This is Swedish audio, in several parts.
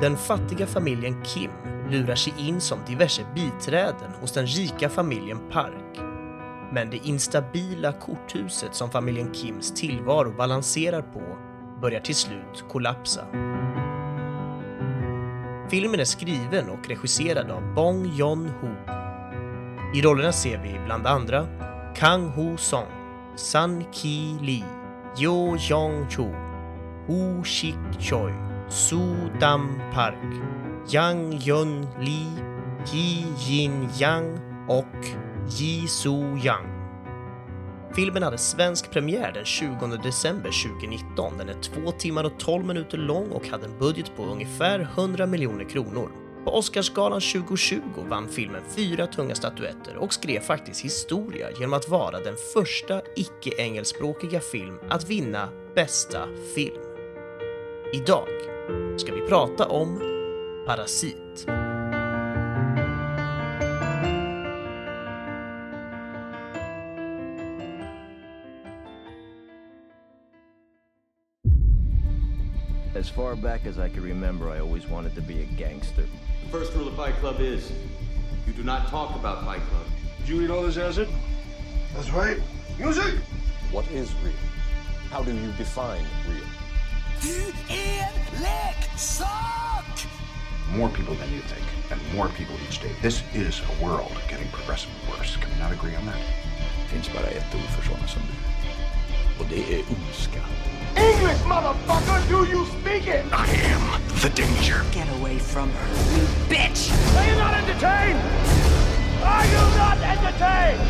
Den fattiga familjen Kim lurar sig in som diverse biträden hos den rika familjen Park. Men det instabila korthuset som familjen Kims tillvaro balanserar på börjar till slut kollapsa. Filmen är skriven och regisserad av Bong Joon-ho. I rollerna ser vi bland andra Kang Ho-song, Sun Ki-lee, Jo Jong-cho, Ho Shik-choi, Su Dam Park, Yang Yun Li, Ji Jin Yang och Ji Su Yang. Filmen hade svensk premiär den 20 december 2019. Den är 2 timmar och 12 minuter lång och hade en budget på ungefär 100 miljoner kronor. På Oscarsgalan 2020 vann filmen fyra tunga statyetter och skrev faktiskt historia genom att vara den första icke-engelskspråkiga film att vinna bästa film. Idag ska vi prata om Parasit. As far back as I can remember, I always wanted to be a gangster. The first rule of Fight Club is you do not talk about Fight Club. Did you eat all this acid? That's right. Music! What is real? How do you define real? Du är en leksak! More people than you think, and more people each day. This is a world getting progressively worse. Can we not agree on that? Det finns bara ett ord för sådana som du. Och det är ondska. English, motherfucker! Do you speak it? I am the danger. Get away from her, you bitch! Are you not entertained? Are you not entertained?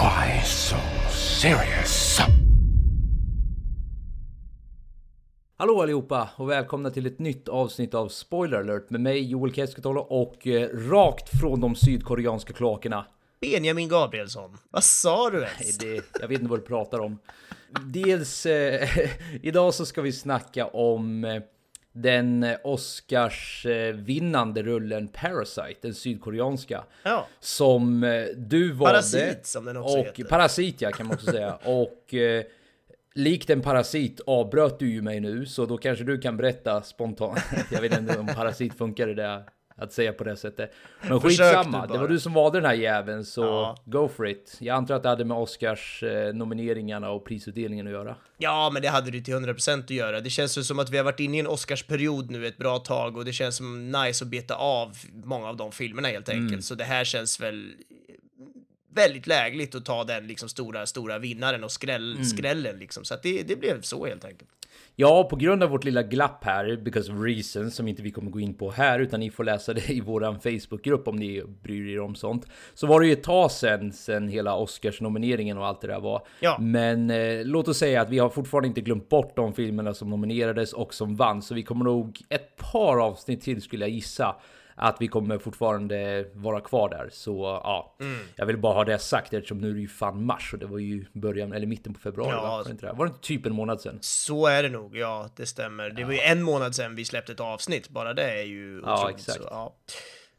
Why so serious? Hallå allihopa och välkomna till ett nytt avsnitt av Spoiler alert med mig Joel Keskitalo och eh, rakt från de sydkoreanska kloakerna. Benjamin Gabrielsson, vad sa du ens? Nej, det, jag vet inte vad du pratar om. Dels eh, idag så ska vi snacka om eh, den Oscars-vinnande rullen Parasite, den sydkoreanska. Ja. Som eh, du valde. Parasit, som den också och, heter. Parasit ja, kan man också säga. Och eh, likt en parasit avbröt du ju mig nu, så då kanske du kan berätta spontant. Jag vet inte om parasit funkar det där att säga på det sättet. Men skitsamma, det var du som valde den här jäveln, så Ja. go for it. Jag antar att det hade med Oscars eh, nomineringarna och prisutdelningen att göra. Ja, men det hade det till 100% att göra. Det känns ju som att vi har varit inne i en Oscarsperiod nu ett bra tag och det känns som nice att beta av många av de filmerna helt enkelt. Mm. Så det här känns väl väldigt lägligt att ta den liksom stora, stora vinnaren och skräll, Mm. skrällen liksom. Så att det, det blev så helt enkelt. Ja, på grund av vårt lilla glapp här, because of reasons, som inte vi kommer gå in på här, utan ni får läsa det i våran Facebookgrupp om ni bryr er om sånt. Så var det ju ett tag sen, sen hela Oscars-nomineringen och allt det där var. Ja. Men eh, låt oss säga att vi har fortfarande inte glömt bort de filmerna som nominerades och som vann, så vi kommer nog ett par avsnitt till skulle jag gissa. Att vi kommer fortfarande vara kvar där. Så ja, Mm. jag vill bara ha det sagt eftersom nu är det ju fan mars och det var ju början eller mitten på februari. Ja. va? Var, det inte det? var det inte typ en månad sedan? Så är det nog, ja, det stämmer. Det var ju en månad sedan vi släppte ett avsnitt, bara det är ju Ja, otroligt. exakt. Så, ja,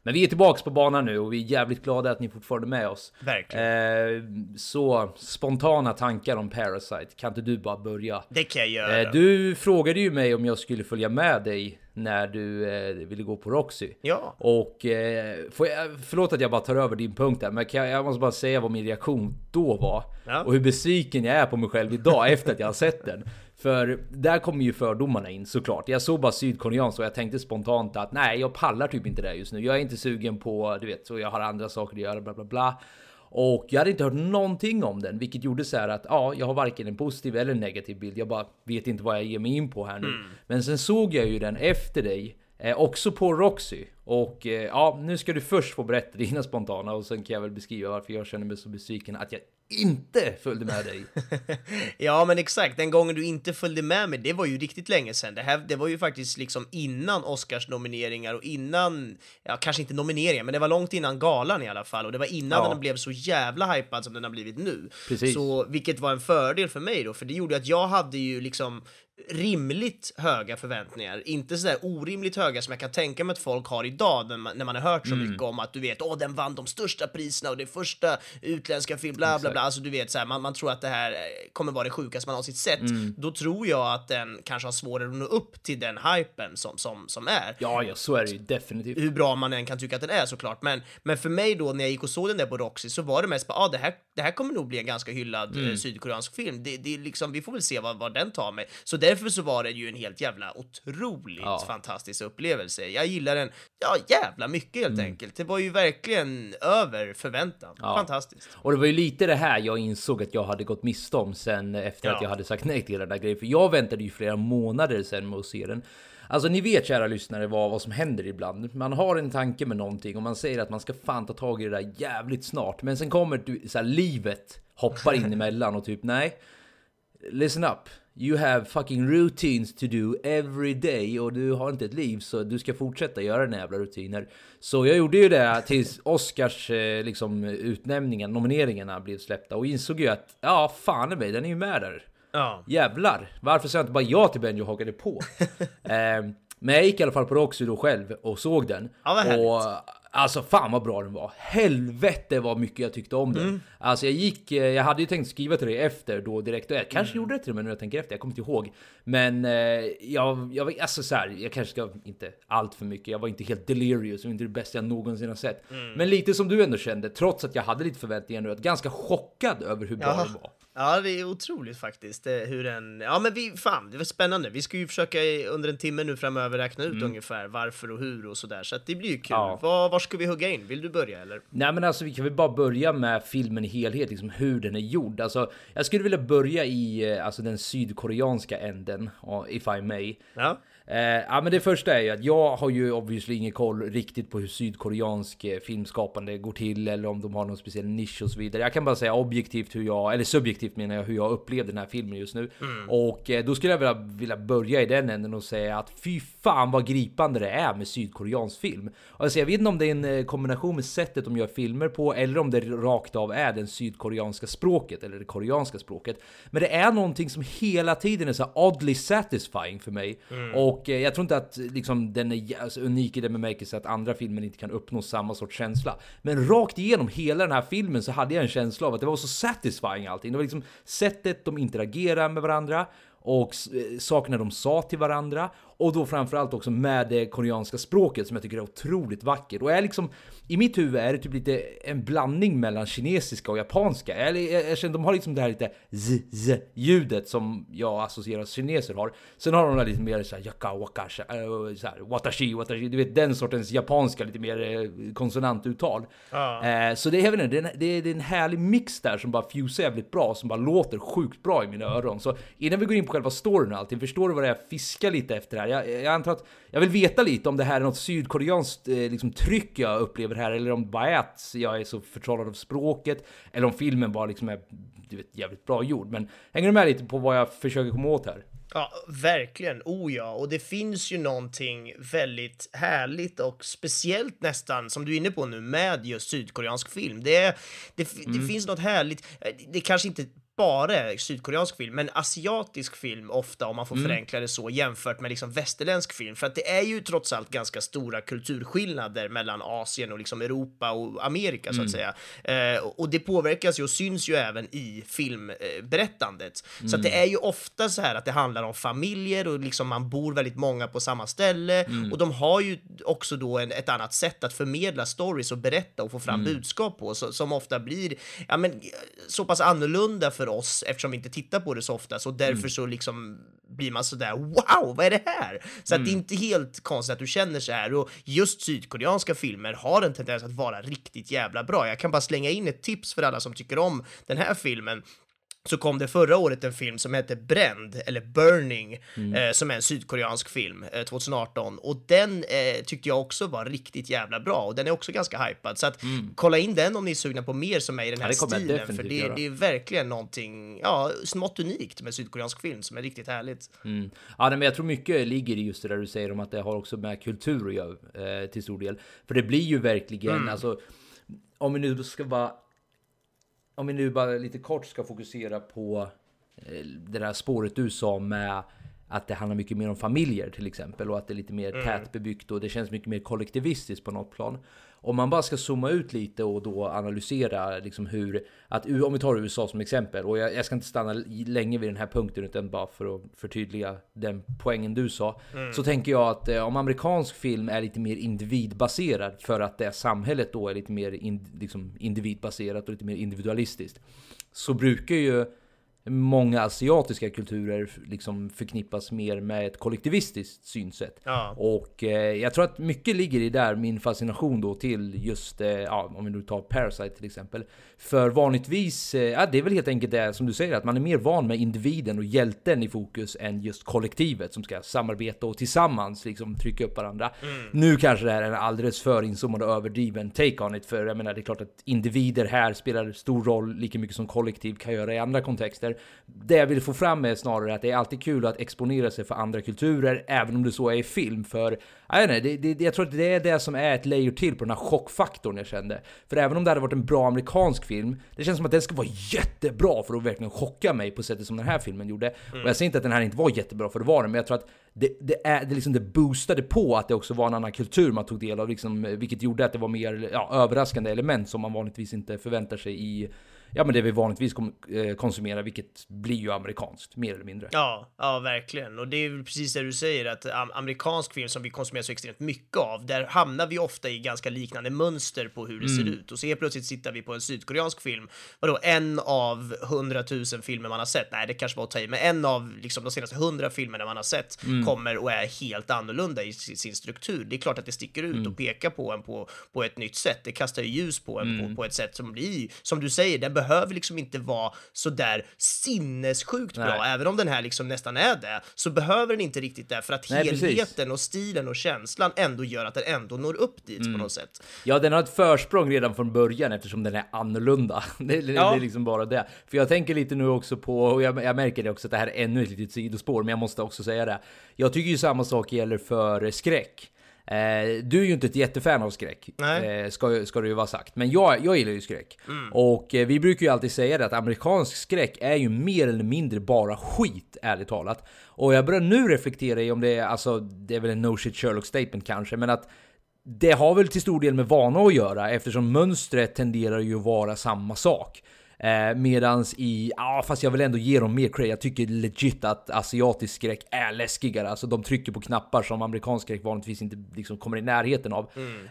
Men vi är tillbaks på banan nu och vi är jävligt glada att ni fortfarande är med oss. verkligen. Eh, så spontana tankar om Parasite, kan inte du bara börja? det kan jag göra. Eh, du frågade ju mig om jag skulle följa med dig när du eh, ville gå på Roxy. Ja. Och eh, jag, förlåt att jag bara tar över din punkt där, men jag, jag måste bara säga vad min reaktion då var. Ja. Och hur besviken jag är på mig själv idag efter att jag har sett den. För där kommer ju fördomarna in såklart. Jag såg bara sydkoreansk och jag tänkte spontant att nej, jag pallar typ inte det just nu. Jag är inte sugen på, du vet, så jag har andra saker att göra, bla bla bla. Och jag hade inte hört någonting om den, vilket gjorde så här att ja, jag har varken en positiv eller en negativ bild. Jag bara vet inte vad jag ger mig in på här nu. Men sen såg jag ju den efter dig, eh, också på Roxy. Och eh, ja, nu ska du först få berätta dina spontana och sen kan jag väl beskriva varför jag känner mig så besviken att jag inte följde med dig. Ja, men exakt. Den gången du inte följde med mig, det var ju riktigt länge sedan. Det, här, det var ju faktiskt liksom innan Oscars nomineringar och innan, ja, kanske inte nomineringar, men det var långt innan galan i alla fall. Och det var innan Ja. den blev så jävla hypad som den har blivit nu. Precis. Så, vilket var en fördel för mig då, för det gjorde att jag hade ju liksom rimligt höga förväntningar. Inte sådär orimligt höga som jag kan tänka mig att folk har idag när man, när man har hört så mycket om att du vet, åh den vann de största priserna och det första utländska film, bla bla bla. Alltså du vet så här, man, man tror att det här eh, kommer vara det sjukaste man någonsin sett. Då tror jag att den kanske har svårare att nå upp till den hypen som, som, som är Ja, ja, så är det ju definitivt. hur bra man än kan tycka att den är såklart. Men, men för mig då när jag gick och såg den där på Roxy så var det mest bara, ah, det, här, det här kommer nog bli en ganska hyllad Mm. eh, sydkoreansk film. Det, det liksom, vi får väl se vad, vad den tar med. Så därför så var det ju en helt jävla otroligt Ja. fantastisk upplevelse. Jag gillar den, ja jävla mycket helt enkelt. Det var ju verkligen över förväntan. Mm. Ja. Fantastiskt. Och det var ju lite det här jag insåg att jag hade gått miste om sen efter att Ja. jag hade sagt nej till den där grejen. För jag väntade ju flera månader sen med att se den. Alltså ni vet kära lyssnare vad, vad som händer ibland. Man har en tanke med någonting och man säger att man ska fan ta tag i det där jävligt snart. Men sen kommer du, så här, livet hoppar in emellan och typ nej. Listen up. You have fucking routines to do every day och du har inte ett liv så du ska fortsätta göra dina jävla rutiner. Så jag gjorde ju det tills Oscars eh, liksom utnämningen, nomineringarna blev släppta och insåg ju att ja, fan i mig, den är ju med där. Ja. Jävlar, varför sa jag inte bara ja till Benji och hakade på? eh, men jag gick i alla fall på Roxy då själv och såg den. Ja, vad och alltså fan vad bra den var. Helvete vad mycket jag tyckte om den. Mm. Alltså jag gick, eh, jag hade ju tänkt skriva till dig efter då direkt. Och jag kanske Mm. gjorde det till och med nu när jag tänker efter, jag kommer inte ihåg. Men eh, jag, jag alltså så här, jag kanske ska, inte allt för mycket, jag var inte helt delirious och inte det bästa jag någonsin har sett. Mm. Men lite som du ändå kände, trots att jag hade lite förväntningar nu, att ganska chockad över hur bra Jaha. den var. Ja, det är otroligt faktiskt. eh, Hur den... Ja, men vi... Fan, det var spännande. Vi ska ju försöka under en timme nu framöver räkna ut ungefär varför och hur och sådär. Så att det blir ju kul. Mm. Ja. Var, var ska vi hugga in? Vill du börja eller? Nej men alltså vi kan väl bara börja med filmen i helhet, liksom hur den är gjord. Alltså jag skulle vilja börja i eh, alltså, den sydkoreanska änden, if I may. Ja. Eh, ja men det första är ju att jag har ju obviously ingen koll riktigt på hur sydkoreansk eh, filmskapande går till eller om de har någon speciell nisch och så vidare. Jag kan bara säga objektivt hur jag, eller subjektivt menar jag, hur jag upplevde den här filmen just nu. Och eh, då skulle jag vilja, vilja börja i den änden och säga att fy fan vad gripande det är med sydkoreansk film. Alltså, jag vet inte om det är en eh, kombination med sättet de gör filmer på eller om det rakt av är den sydkoreanska språket eller det koreanska språket. Men det är någonting som hela tiden är så oddly satisfying för mig. Och eh, jag tror inte att liksom, den är alltså, unik i den bemärkelsen att andra filmer inte kan uppnå samma sorts känsla. Men rakt igenom hela den här filmen så hade jag en känsla av att det var så satisfying allting. Det var liksom sättet de interagerar med varandra och eh, sakerna de sa till varandra och då framförallt också med det koreanska språket som jag tycker är otroligt vackert och är liksom i mitt huvud är det typ lite en blandning mellan kinesiska och japanska. Eller jag, jag känner de har liksom det här lite z, z ljudet som jag associerar att kineser har. Sen har de där lite mer såhär yaka waka äh, så här, watashi watashi, du vet den sortens japanska lite mer eh, konsonantuttal. Eh, så det är, jag vet inte, det, är, en- det är en härlig mix där som bara fusar jävligt bra, som bara låter sjukt bra i mina öron. Så innan vi går in på själva storyn och allting, förstår du vad det är jag fiskar lite efter här? Jag, jag antar att jag vill veta lite om det här är något sydkoreanskt eh, liksom, tryck jag upplever här, eller om det bara är att jag är så förtrollad av språket, eller om filmen bara liksom är du vet, jävligt bra gjord. Men hänger du med lite på vad jag försöker komma åt här? Ja, verkligen. Oh ja, och det finns ju någonting väldigt härligt och speciellt nästan, som du är inne på nu, med just sydkoreansk film. Det, det, det finns något härligt, eh, det kanske inte bara sydkoreansk film, men asiatisk film ofta, om man får förenkla det så, jämfört med liksom västerländsk film. För att det är ju trots allt ganska stora kulturskillnader mellan Asien och liksom Europa och Amerika, så att säga. Eh, och det påverkas ju och syns ju även i filmberättandet. Så att det är ju ofta så här att det handlar om familjer och liksom man bor väldigt många på samma ställe och de har ju också då en, ett annat sätt att förmedla stories och berätta och få fram budskap på så, som ofta blir ja, men, så pass annorlunda för oss eftersom vi inte tittar på det så ofta. Så därför så liksom blir man sådär wow, vad är det här? Så att det är inte helt konstigt att du känner så här. Och just sydkoreanska filmer har en tendens att vara riktigt jävla bra. Jag kan bara slänga in ett tips för alla som tycker om den här filmen så kom det förra året en film som heter Bränd, eller Burning, eh, som är en sydkoreansk film, eh, 2018. Och den eh, tyckte jag också var riktigt jävla bra, och den är också ganska hypad. Så att kolla in den om ni är sugna på mer som är i den här jag stilen, för det, det är verkligen någonting, ja, smått unikt med sydkoreansk film som är riktigt härligt. Mm. Ja, men jag tror mycket ligger i just det där du säger om att det har också med kultur att göra eh, till stor del. För det blir ju verkligen, alltså, om vi nu ska vara, om vi nu bara lite kort ska fokusera på eh, det där spåret du sa med att det handlar mycket mer om familjer till exempel och att det är lite mer Mm. tätbebyggt och det känns mycket mer kollektivistiskt på något plan. Om man bara ska zooma ut lite och då analysera liksom hur, att om vi tar USA som exempel och jag, jag ska inte stanna länge vid den här punkten utan bara för att förtydliga den poängen du sa. Så tänker jag att eh, om amerikansk film är lite mer individbaserad för att det samhället då är lite mer in, liksom individbaserat och lite mer individualistiskt. Så brukar ju många asiatiska kulturer liksom förknippas mer med ett kollektivistiskt synsätt. Ja. Och eh, jag tror att mycket ligger i där min fascination då till just, eh, ja, om vi nu tar Parasite till exempel. För vanligtvis, eh, ja, det är väl helt enkelt det som du säger, att man är mer van med individen och hjälten i fokus än just kollektivet som ska samarbeta och tillsammans liksom trycka upp varandra. Nu kanske det här är en alldeles för inzoomad och överdriven take on it, för jag menar det är klart att individer här spelar stor roll lika mycket som kollektiv kan göra i andra kontexter. Det jag vill få fram är snarare att det är alltid kul att exponera sig för andra kulturer, även om det så är i film. För jag, vet inte, det, det, jag tror att det är det som är ett layer till på den här chockfaktorn jag kände. För även om det hade varit en bra amerikansk film, det känns som att den ska vara jättebra för att verkligen chocka mig på sättet som den här filmen gjorde. Och jag säger inte att den här inte var jättebra, för det var den, men jag tror att det, det, är, det, liksom, det boostade på att det också var en annan kultur man tog del av, liksom, vilket gjorde att det var mer ja, överraskande element som man vanligtvis inte förväntar sig i ja, men det vi vanligtvis eh, konsumerar, vilket blir ju amerikanskt, mer eller mindre. Ja, ja, verkligen. Och det är precis det du säger, att am- amerikansk film som vi konsumerar så extremt mycket av, där hamnar vi ofta i ganska liknande mönster på hur det ser ut. Och så helt plötsligt sitter vi på en sydkoreansk film, vadå, en av hundratusen filmer man har sett, nej det kanske var att ta i, men en av liksom, de senaste hundra filmerna man har sett kommer och är helt annorlunda i sin struktur. Det är klart att det sticker ut och pekar på en på, på ett nytt sätt. Det kastar ju ljus på en på, på ett sätt som blir, som du säger, behöver liksom inte vara så där sinnessjukt bra. Nej. Även om den här liksom nästan är det, så behöver den inte riktigt det för att Nej, precis. helheten och stilen och känslan ändå gör att den ändå når upp dit Mm. på något sätt. Ja, den har ett försprång redan från början eftersom den är annorlunda. Det, det, Ja. det är liksom bara det. För jag tänker lite nu också på, och jag, jag märker det också att det här är ännu ett litet sidospår, men jag måste också säga det. Jag tycker ju samma sak gäller för skräck. Eh, du är ju inte ett jättefan av skräck, eh, ska, ska det ju vara sagt. Men jag, jag gillar ju skräck. Och eh, vi brukar ju alltid säga det att amerikansk skräck är ju mer eller mindre bara skit, ärligt talat. Och jag börjar nu reflektera i om det är, alltså, det är väl en no shit Sherlock statement kanske, men att det har väl till stor del med vana att göra eftersom mönstret tenderar ju att vara samma sak. Eh, medans i, ja fast jag vill ändå ge dem mer cred. Jag tycker legit att asiatisk skräck är läskigare. Alltså de trycker på knappar som amerikansk skräck vanligtvis inte liksom kommer i närheten av.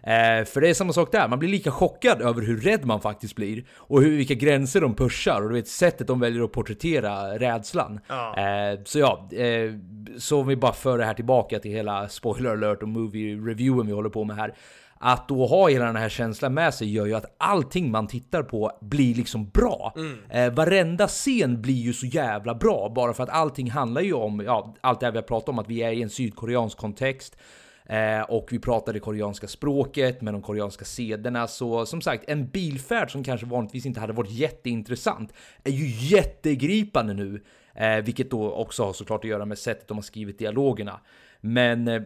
Eh, för det är samma sak där, man blir lika chockad över hur rädd man faktiskt blir. Och hur, vilka gränser de pushar och du vet sättet de väljer att porträttera rädslan. Ja. Eh, så ja, eh, så om vi bara för det här tillbaka till hela spoiler alert och movie reviewen vi håller på med här. Att då ha hela den här känslan med sig gör ju att allting man tittar på blir liksom bra. Eh, varenda scen blir ju så jävla bra bara för att allting handlar ju om, ja, allt det här vi har pratat om, att vi är i en sydkoreansk kontext. Eh, och vi pratar det koreanska språket med de koreanska sederna. Så som sagt, en bilfärd som kanske vanligtvis inte hade varit jätteintressant är ju jättegripande nu. Eh, vilket då också har såklart att göra med sättet de har skrivit dialogerna. Men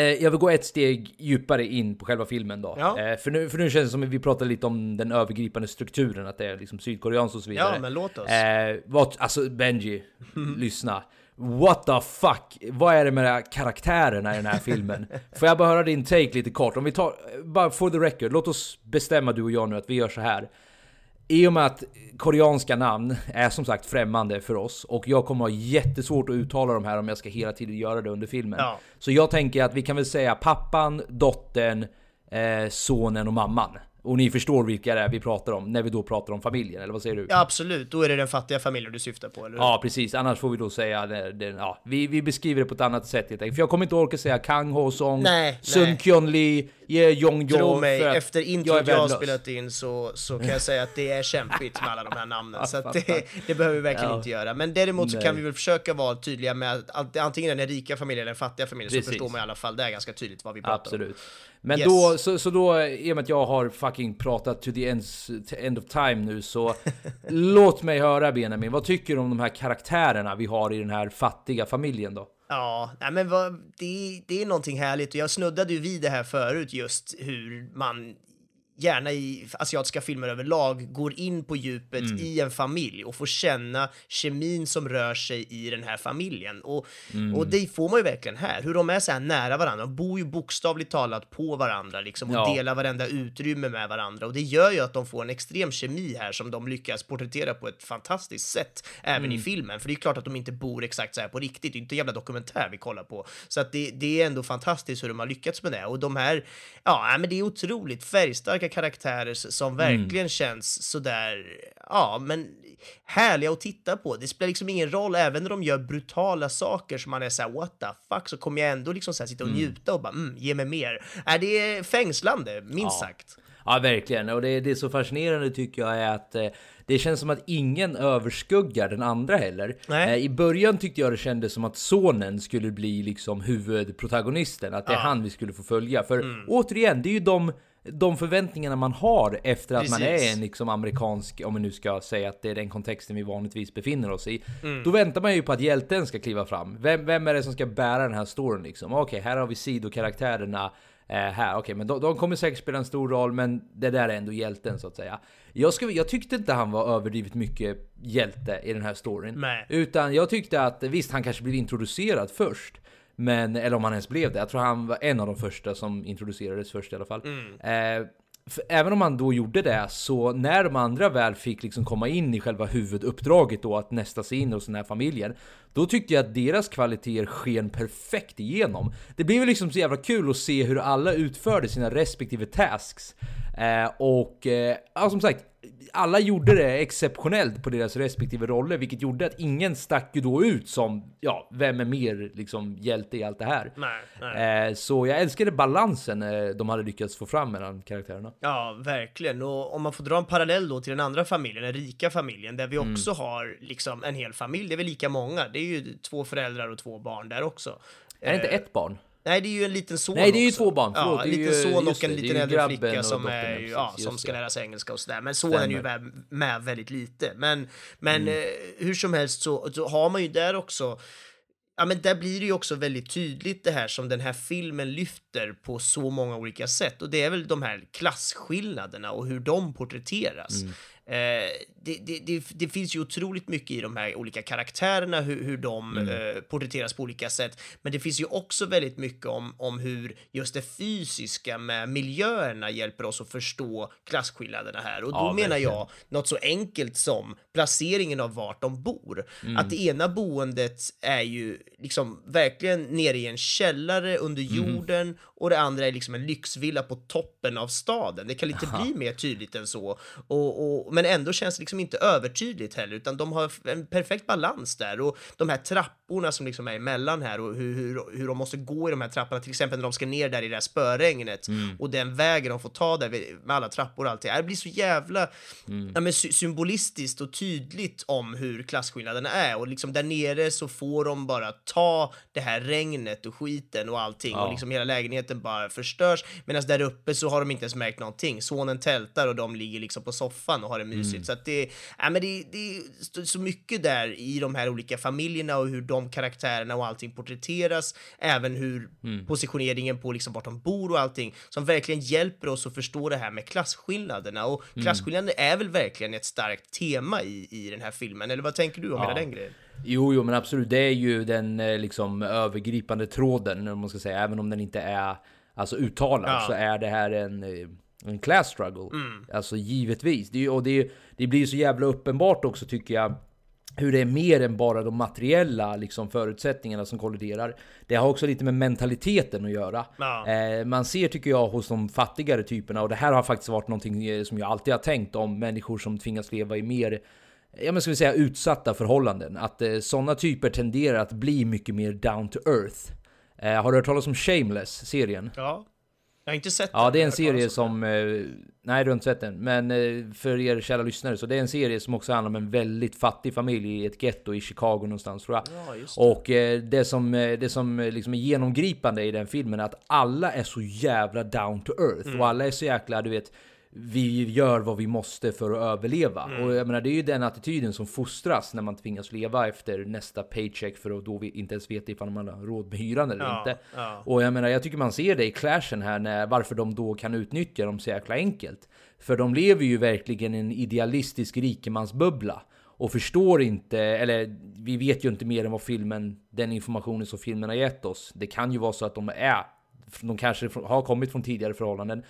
jag vill gå ett steg djupare in på själva filmen då. Ja. Eh, för, nu, för nu känns det som att vi pratar lite om den övergripande strukturen, att det är liksom sydkoreanskt och så vidare. Ja, men låt oss. Eh, vad, alltså Benji, lyssna. What the fuck? Vad är det med de här karaktärerna i den här filmen? Får jag bara höra din take lite kort? Om vi tar, bara for the record, låt oss bestämma du och jag nu att vi gör så här. I och med att koreanska namn är som sagt främmande för oss och jag kommer ha jättesvårt att uttala de här om jag ska hela tiden göra det under filmen. Ja. Så jag tänker att vi kan väl säga pappan, dottern, eh, sonen och mamman. Och ni förstår vilka det är vi pratar om när vi då pratar om familjen, eller vad säger du? Ja, absolut. Då är det den fattiga familjen du syftar på, eller hur? Ja, precis. Annars får vi då säga det, det, ja, vi, vi beskriver det på ett annat sätt helt enkelt. För jag kommer inte orka säga Kang Ho Song, Nej, Sun nej. Kyun Lee, Ye Jong Jo. Tro mig, att efter jag introt jag, har värdelös. spelat in så, så kan jag säga att det är kämpigt med alla de här namnen. Så det, det behöver vi verkligen Ja. inte göra. Men däremot så Nej. kan vi väl försöka vara tydliga med att ant- antingen är den rika familjen eller den fattiga familjen så Precis. förstår man i alla fall, det är ganska tydligt vad vi pratar om. Absolut. Men Yes. då, så, så då, i och med att jag har fucking pratat to the ends, to end of time nu så låt mig höra Benjamin, vad tycker du om de här karaktärerna vi har i den här fattiga familjen då? Ja, nej men vad, det, det är någonting härligt. Och jag snuddade ju vid det här förut just hur man gärna i asiatiska filmer överlag, går in på djupet Mm. i en familj och får känna kemin som rör sig i den här familjen. Och, och det får man ju verkligen här, hur de är så här nära varandra. De bor ju bokstavligt talat på varandra liksom, och Ja. delar varenda utrymme med varandra. Och det gör ju att de får en extrem kemi här som de lyckas porträttera på ett fantastiskt sätt även i filmen. För det är klart att de inte bor exakt så här på riktigt, det är inte en jävla dokumentär vi kollar på. Så att det, det är ändå fantastiskt hur de har lyckats med det. Och de här, ja, men det är otroligt färgstarka karaktärer som verkligen känns sådär, ja, men härliga att titta på. Det spelar liksom ingen roll, även när de gör brutala saker som man är såhär what the fuck, så kommer jag ändå liksom så här sitta och njuta och bara mm, ge mig mer. Är det är fängslande, minst Ja. sagt. Ja, verkligen. Och det, det är så fascinerande tycker jag är att eh, det känns som att ingen överskuggar den andra heller. Eh, I början tyckte jag det kändes som att sonen skulle bli liksom huvudprotagonisten, att det är han vi skulle få följa. För Mm. återigen, det är ju de de förväntningarna man har efter att man Precis. är en liksom amerikansk, om man nu ska säga att det är den kontexten vi vanligtvis befinner oss i. Mm. Då väntar man ju på att hjälten ska kliva fram. Vem, vem är det som ska bära den här storyn liksom? Okej, här har vi sidokaraktärerna eh, här. Okej, men de, de kommer säkert spela en stor roll, men det där är ändå hjälten så att säga. Jag, ska, jag tyckte inte han var överdrivet mycket hjälte i den här storyn. Nej. Utan jag tyckte att visst, han kanske blev introducerad först. Men, eller om han ens blev det. Jag tror han var en av de första som introducerades först i alla fall. Eh, för även om han då gjorde det, så när de andra väl fick liksom komma in i själva huvuduppdraget då, att nästa sig in hos den här familjen, då tyckte jag att deras kvaliteter sken perfekt igenom. Det blev liksom så jävla kul att se hur alla utförde sina respektive tasks. Eh, och eh, ja, som sagt, alla gjorde det exceptionellt på deras respektive roller, vilket gjorde att ingen stack ju då ut som, ja, vem är mer liksom hjälte i allt det här? Nej, nej. Eh, så jag älskade balansen eh, de hade lyckats få fram mellan karaktärerna. Ja, verkligen. Och om man får dra en parallell då till den andra familjen, den rika familjen, där vi Mm. också har liksom en hel familj. Det är väl lika många. Det är ju två föräldrar och två barn där också. Är det inte Eh, ett barn? Nej, det är ju en liten son Nej, det är ju också. två barn. Förlåt, ja, en liten ju- son och en liten äldre flicka som, är, precis, ja, som ska lära sig engelska och sådär. Men sonen är ju med, med väldigt lite. Men, men Mm. eh, hur som helst så, så har man ju där också Ja, men där blir det ju också väldigt tydligt det här som den här filmen lyfter på så många olika sätt och det är väl de här klasskillnaderna och hur de porträtteras. Mm. Eh, det, det, det, det finns ju otroligt mycket i de här olika karaktärerna, hur, hur de Mm. eh, porträtteras på olika sätt. Men det finns ju också väldigt mycket om, om hur just det fysiska med miljöerna hjälper oss att förstå klasskillnaderna här. Och då Ja, menar verkligen. jag något så enkelt som placeringen av vart de bor. Mm. Att det ena boendet är ju liksom verkligen nere i en källare under Mm. jorden och det andra är liksom en lyxvilla på toppen av staden. Det kan inte bli mer tydligt än så. Och, och, men ändå känns det liksom inte övertydligt heller, utan de har en perfekt balans där. Och de här trapporna som liksom är emellan här och hur, hur, hur de måste gå i de här trapporna, till exempel när de ska ner där i det här spöregnet och den vägen de får ta där med alla trappor och allt det. Det blir så jävla ja, men sy- symbolistiskt och tydligt om hur klasskillnaderna är och liksom där nere så får de bara ta det här regnet och skiten och allting Ja. och liksom hela lägenheten bara förstörs medan där uppe så har de inte ens märkt någonting. Sonen tältar och de ligger liksom på soffan och har det mysigt. Så att det, ja, men det, det är så- mycket där i de här olika familjerna och hur de karaktärerna och allting porträtteras. Även hur positioneringen på liksom vart de bor och allting som verkligen hjälper oss att förstå det här med klasskillnaderna. Och klasskillnader är väl verkligen ett starkt tema i, i den här filmen. Eller vad tänker du om Ja. hela den grejen? Jo, jo, men absolut. Det är ju den eh, liksom övergripande tråden, om man ska säga. Även om den inte är alltså uttalad Ja. så är det här en, eh, en class struggle. Alltså givetvis. Det, och det, det blir så jävla uppenbart också tycker jag. Hur det är mer än bara de materiella liksom, förutsättningarna som kolliderar. Det har också lite med mentaliteten att göra. Ja. Eh, man ser tycker jag hos de fattigare typerna, och det här har faktiskt varit någonting eh, som jag alltid har tänkt om människor som tvingas leva i mer ja, men ska vi säga utsatta förhållanden. Att eh, sådana typer tenderar att bli mycket mer down to earth. Eh, har du hört talas om Shameless, serien? Ja. Jag har inte sett Ja, den, det är en serie som... Eh, nej, den. Men eh, för er kära lyssnare, så det är en serie som också handlar om en väldigt fattig familj i ett getto i Chicago någonstans tror jag. Ja, det. Och eh, det som, eh, det som eh, liksom är genomgripande i den filmen är att alla är så jävla down to earth. Mm. Och alla är så jäkla, du vet, vi gör vad vi måste för att överleva. Mm. Och jag menar, det är ju den attityden som fostras när man tvingas leva efter nästa paycheck för att då vi inte ens vet ifall man har råd med hyran eller Ja, inte. ja. Och jag menar, jag tycker man ser det i clashen här, när, varför de då kan utnyttja dem så jäkla enkelt. För de lever ju verkligen i en idealistisk rikemansbubbla. Och förstår inte, eller vi vet ju inte mer än vad filmen, den informationen som filmen har gett oss. Det kan ju vara så att de är, de kanske har kommit från tidigare förhållanden,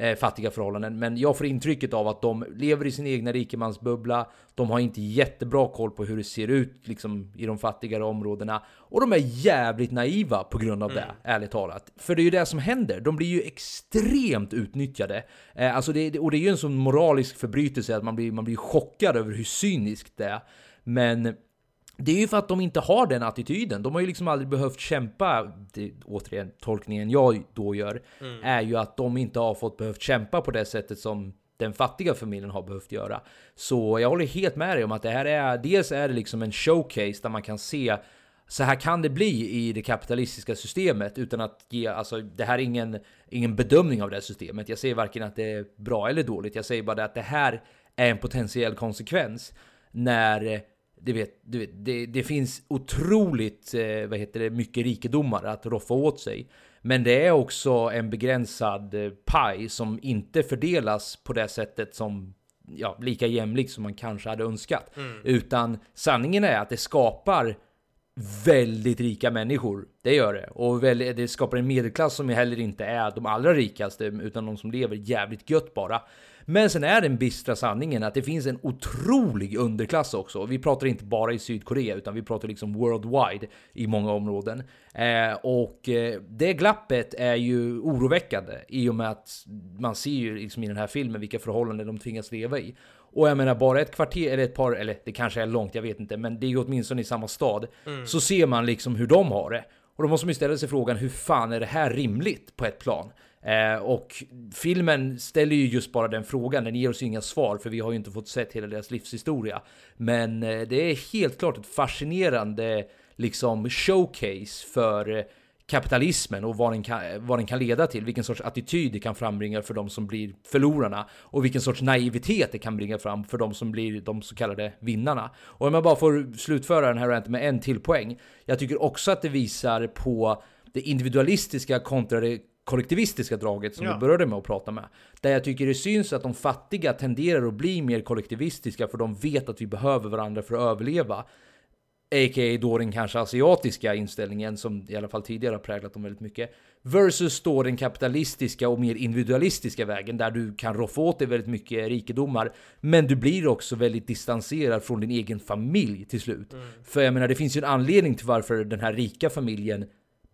eh, fattiga förhållanden. Men jag får intrycket av att de lever i sin egna rikemansbubbla. De har inte jättebra koll på hur det ser ut liksom, i de fattigare områdena. Och de är jävligt naiva på grund av det, ärligt talat. För det är ju det som händer. De blir ju extremt utnyttjade. Eh, alltså det, och det är ju en sån moralisk förbrytelse att man blir, man blir chockad över hur cyniskt det är. Men det är ju för att de inte har den attityden. De har ju liksom aldrig behövt kämpa. Det, återigen, tolkningen jag då gör är ju att de inte har fått behövt kämpa på det sättet som den fattiga familjen har behövt göra. Så jag håller helt med dig om att det här är, dels är det liksom en showcase där man kan se så här kan det bli i det kapitalistiska systemet utan att ge, alltså det här är ingen, ingen bedömning av det här systemet. Jag säger varken att det är bra eller dåligt. Jag säger bara det att det här är en potentiell konsekvens när du vet, du vet det, det finns otroligt eh, vad heter det, mycket rikedomar att roffa åt sig. Men det är också en begränsad eh, paj som inte fördelas på det sättet som ja, lika jämlikt som man kanske hade önskat. Utan sanningen är att det skapar väldigt rika människor. Det gör det. Och väl, det skapar en medelklass som heller inte är de allra rikaste, utan de som lever jävligt gött bara. Men sen är den bistra sanningen att det finns en otrolig underklass också. Vi pratar inte bara i Sydkorea, utan vi pratar liksom worldwide i många områden. Eh, och eh, det glappet är ju oroväckande i och med att man ser ju liksom i den här filmen vilka förhållanden de tvingas leva i. Och jag menar bara ett kvarter eller ett par, eller det kanske är långt, jag vet inte, men det är ju åtminstone i samma stad. Så ser man liksom hur de har det. Och då måste man ju ställa sig frågan, hur fan är det här rimligt på ett plan? Eh, och filmen ställer ju just bara den frågan, den ger oss ju inga svar för vi har ju inte fått sett hela deras livshistoria. Men eh, det är helt klart ett fascinerande liksom showcase för eh, kapitalismen och vad den, kan, eh, vad den kan leda till, vilken sorts attityd det kan frambringa för de som blir förlorarna och vilken sorts naivitet det kan bringa fram för de som blir de så kallade vinnarna. Och om jag bara får slutföra den här ranten med en till poäng. Jag tycker också att det visar på det individualistiska kontra det kollektivistiska draget som Ja. vi började med att prata med. Där jag tycker det syns att de fattiga tenderar att bli mer kollektivistiska för de vet att vi behöver varandra för att överleva. A.k.a. då den kanske asiatiska inställningen som i alla fall tidigare har präglat dem väldigt mycket. Versus då den kapitalistiska och mer individualistiska vägen där du kan roffa åt dig väldigt mycket rikedomar. Men du blir också väldigt distanserad från din egen familj till slut. För jag menar det finns ju en anledning till varför den här rika familjen